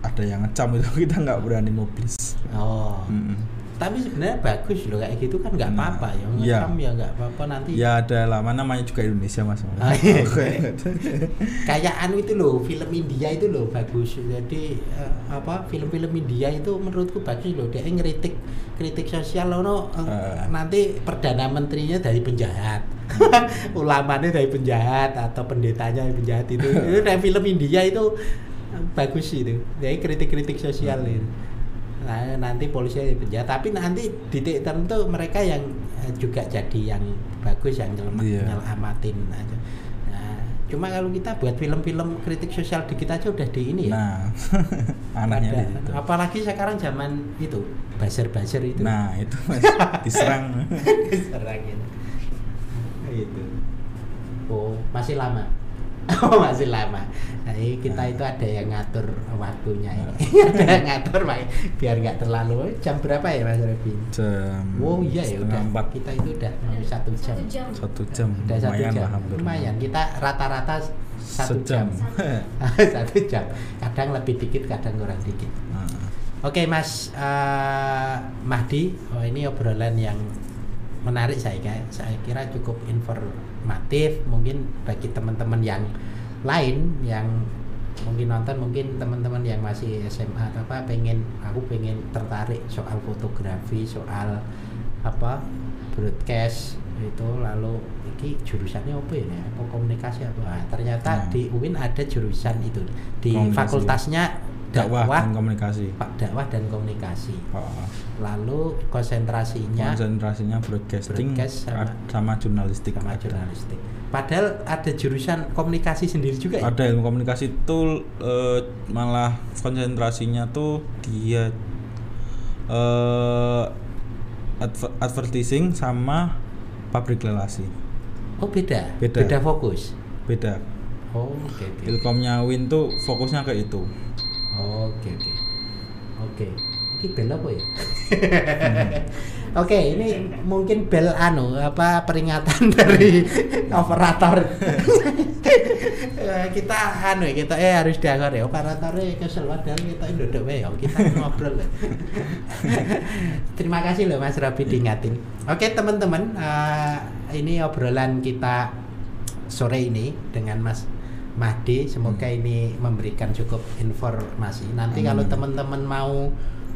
ada yang ngecam itu kita nggak berani mobilis. Oh. Mm-mm. Tapi sebenarnya bagus loh kayak gitu kan nggak Nah, apa-apa ya. Iya. ngekam ya nggak apa-apa nanti ya ada lama namanya juga Indonesia mas. Ah, iya. Kayak anu itu loh film India itu loh bagus. Jadi eh, apa film-film India itu menurutku bagus loh. Dia ngeritik kritik sosial loh no, eh, Eh. nanti perdana menterinya dari penjahat. Ulamanya dari penjahat atau pendetanya dari penjahat itu. Itu dari film India itu eh, bagus itu. Jadi kritik-kritik sosial Hmm. itu nah, nanti polisi dari penjahat tapi nanti di titik tertentu mereka yang eh, juga jadi yang bagus yang nyelama- Iya. nyelamatin aja. Nah, cuma kalau kita buat film-film kritik sosial dikit aja udah di ini ya. Nah anaknya di Ada- situ. Apalagi sekarang zaman itu buzzer-buzzer itu. Nah itu mas diserang. Itu. Oh masih lama oh masih lama. Nah, ini kita itu ada yang ngatur waktunya ini. Ada yang ngatur Pak. Biar nggak terlalu jam berapa ya Mas Revi jam oh iya ya udah. empat. Kita itu udah mau satu jam Satu jam. satu jam. Udah satu lumayan jam. lah hampir lumayan. Kita rata-rata satu sejam. jam. Satu jam. Kadang lebih dikit kadang kurang dikit. Nah, Oke Mas eh, Mahdi, oh ini obrolan yang menarik saya kira. Saya kira cukup informatif. Mungkin bagi teman-teman yang lain yang mungkin nonton, mungkin teman-teman yang masih SMA atau apa, pengen aku pengen tertarik soal fotografi, soal apa broadcast itu lalu ini jurusannya apa ya apa komunikasi apa Nah, ternyata Nah. di UIN ada jurusan itu di Komunikasi. fakultasnya dakwah dakwah dan komunikasi Pak dakwah dan komunikasi. Oh, Lalu konsentrasinya konsentrasinya broadcasting Broadcast sama- sama, jurnalistik sama ada. jurnalistik. Padahal ada jurusan komunikasi sendiri juga ya. ada ilmu komunikasi itu eh, malah konsentrasinya tuh dia eh adver- advertising sama public relasi Oh beda. Beda. fokus. beda Oh oke oke. ilkomnya Win tuh fokusnya ke itu Oke oke. Oke. Ini bel apa ya? Oke, ini mungkin bel anu apa peringatan dari operator. Eh, kita anu ya, kita eh harus dianggar ya operatornya kesel padahal kita duduk wae ya, kita ngobrol ya. Terima kasih loh Mas Rabi diingatin. Oke teman-teman, eh, ini obrolan kita sore ini dengan Mas Mahdi. Semoga ini memberikan cukup informasi. Nanti kalau Amin. teman-teman mau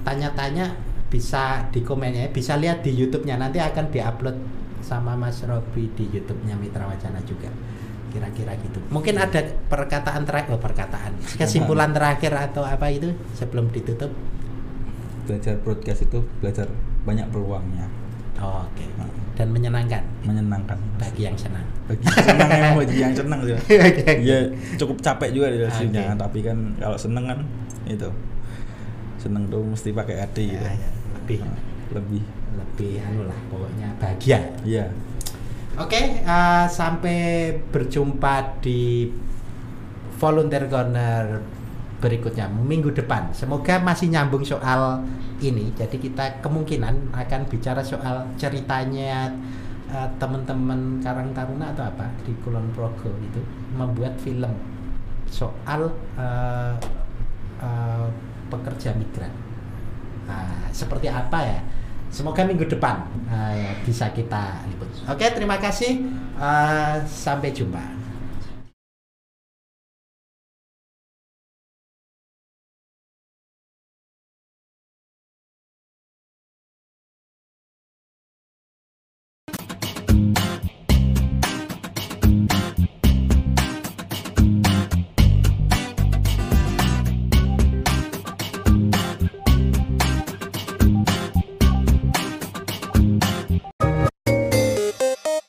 tanya-tanya bisa di komennya, bisa lihat di YouTube-nya. Nanti akan diupload sama Mas Robi di YouTube-nya Mitra Wacana juga. Kira-kira gitu. Mungkin ada perkataan terakhir, oh, perkataan, kesimpulan terakhir atau apa itu sebelum ditutup? belajar broadcast itu belajar banyak peluangnya Oh, Oke. Nah, Dan menyenangkan menyenangkan bagi yang senang. bagi yang senang bagi yang senang Oke. ya cukup capek juga di Oke. tapi kan kalau seneng kan itu seneng tuh mesti pakai hati gitu Ya, ya, lebih lebih lebih anu lah pokoknya bahagia. iya Oke, eh, sampai berjumpa di Volunteer Corner berikutnya minggu depan. Semoga masih nyambung soal ini. Jadi kita kemungkinan akan bicara soal ceritanya eh, teman-teman Karang Taruna atau apa di Kulon Progo itu membuat film soal eh, eh, pekerja migran. Nah, seperti apa ya? Semoga minggu depan eh, bisa kita liput. Oke, terima kasih. Eh, sampai jumpa.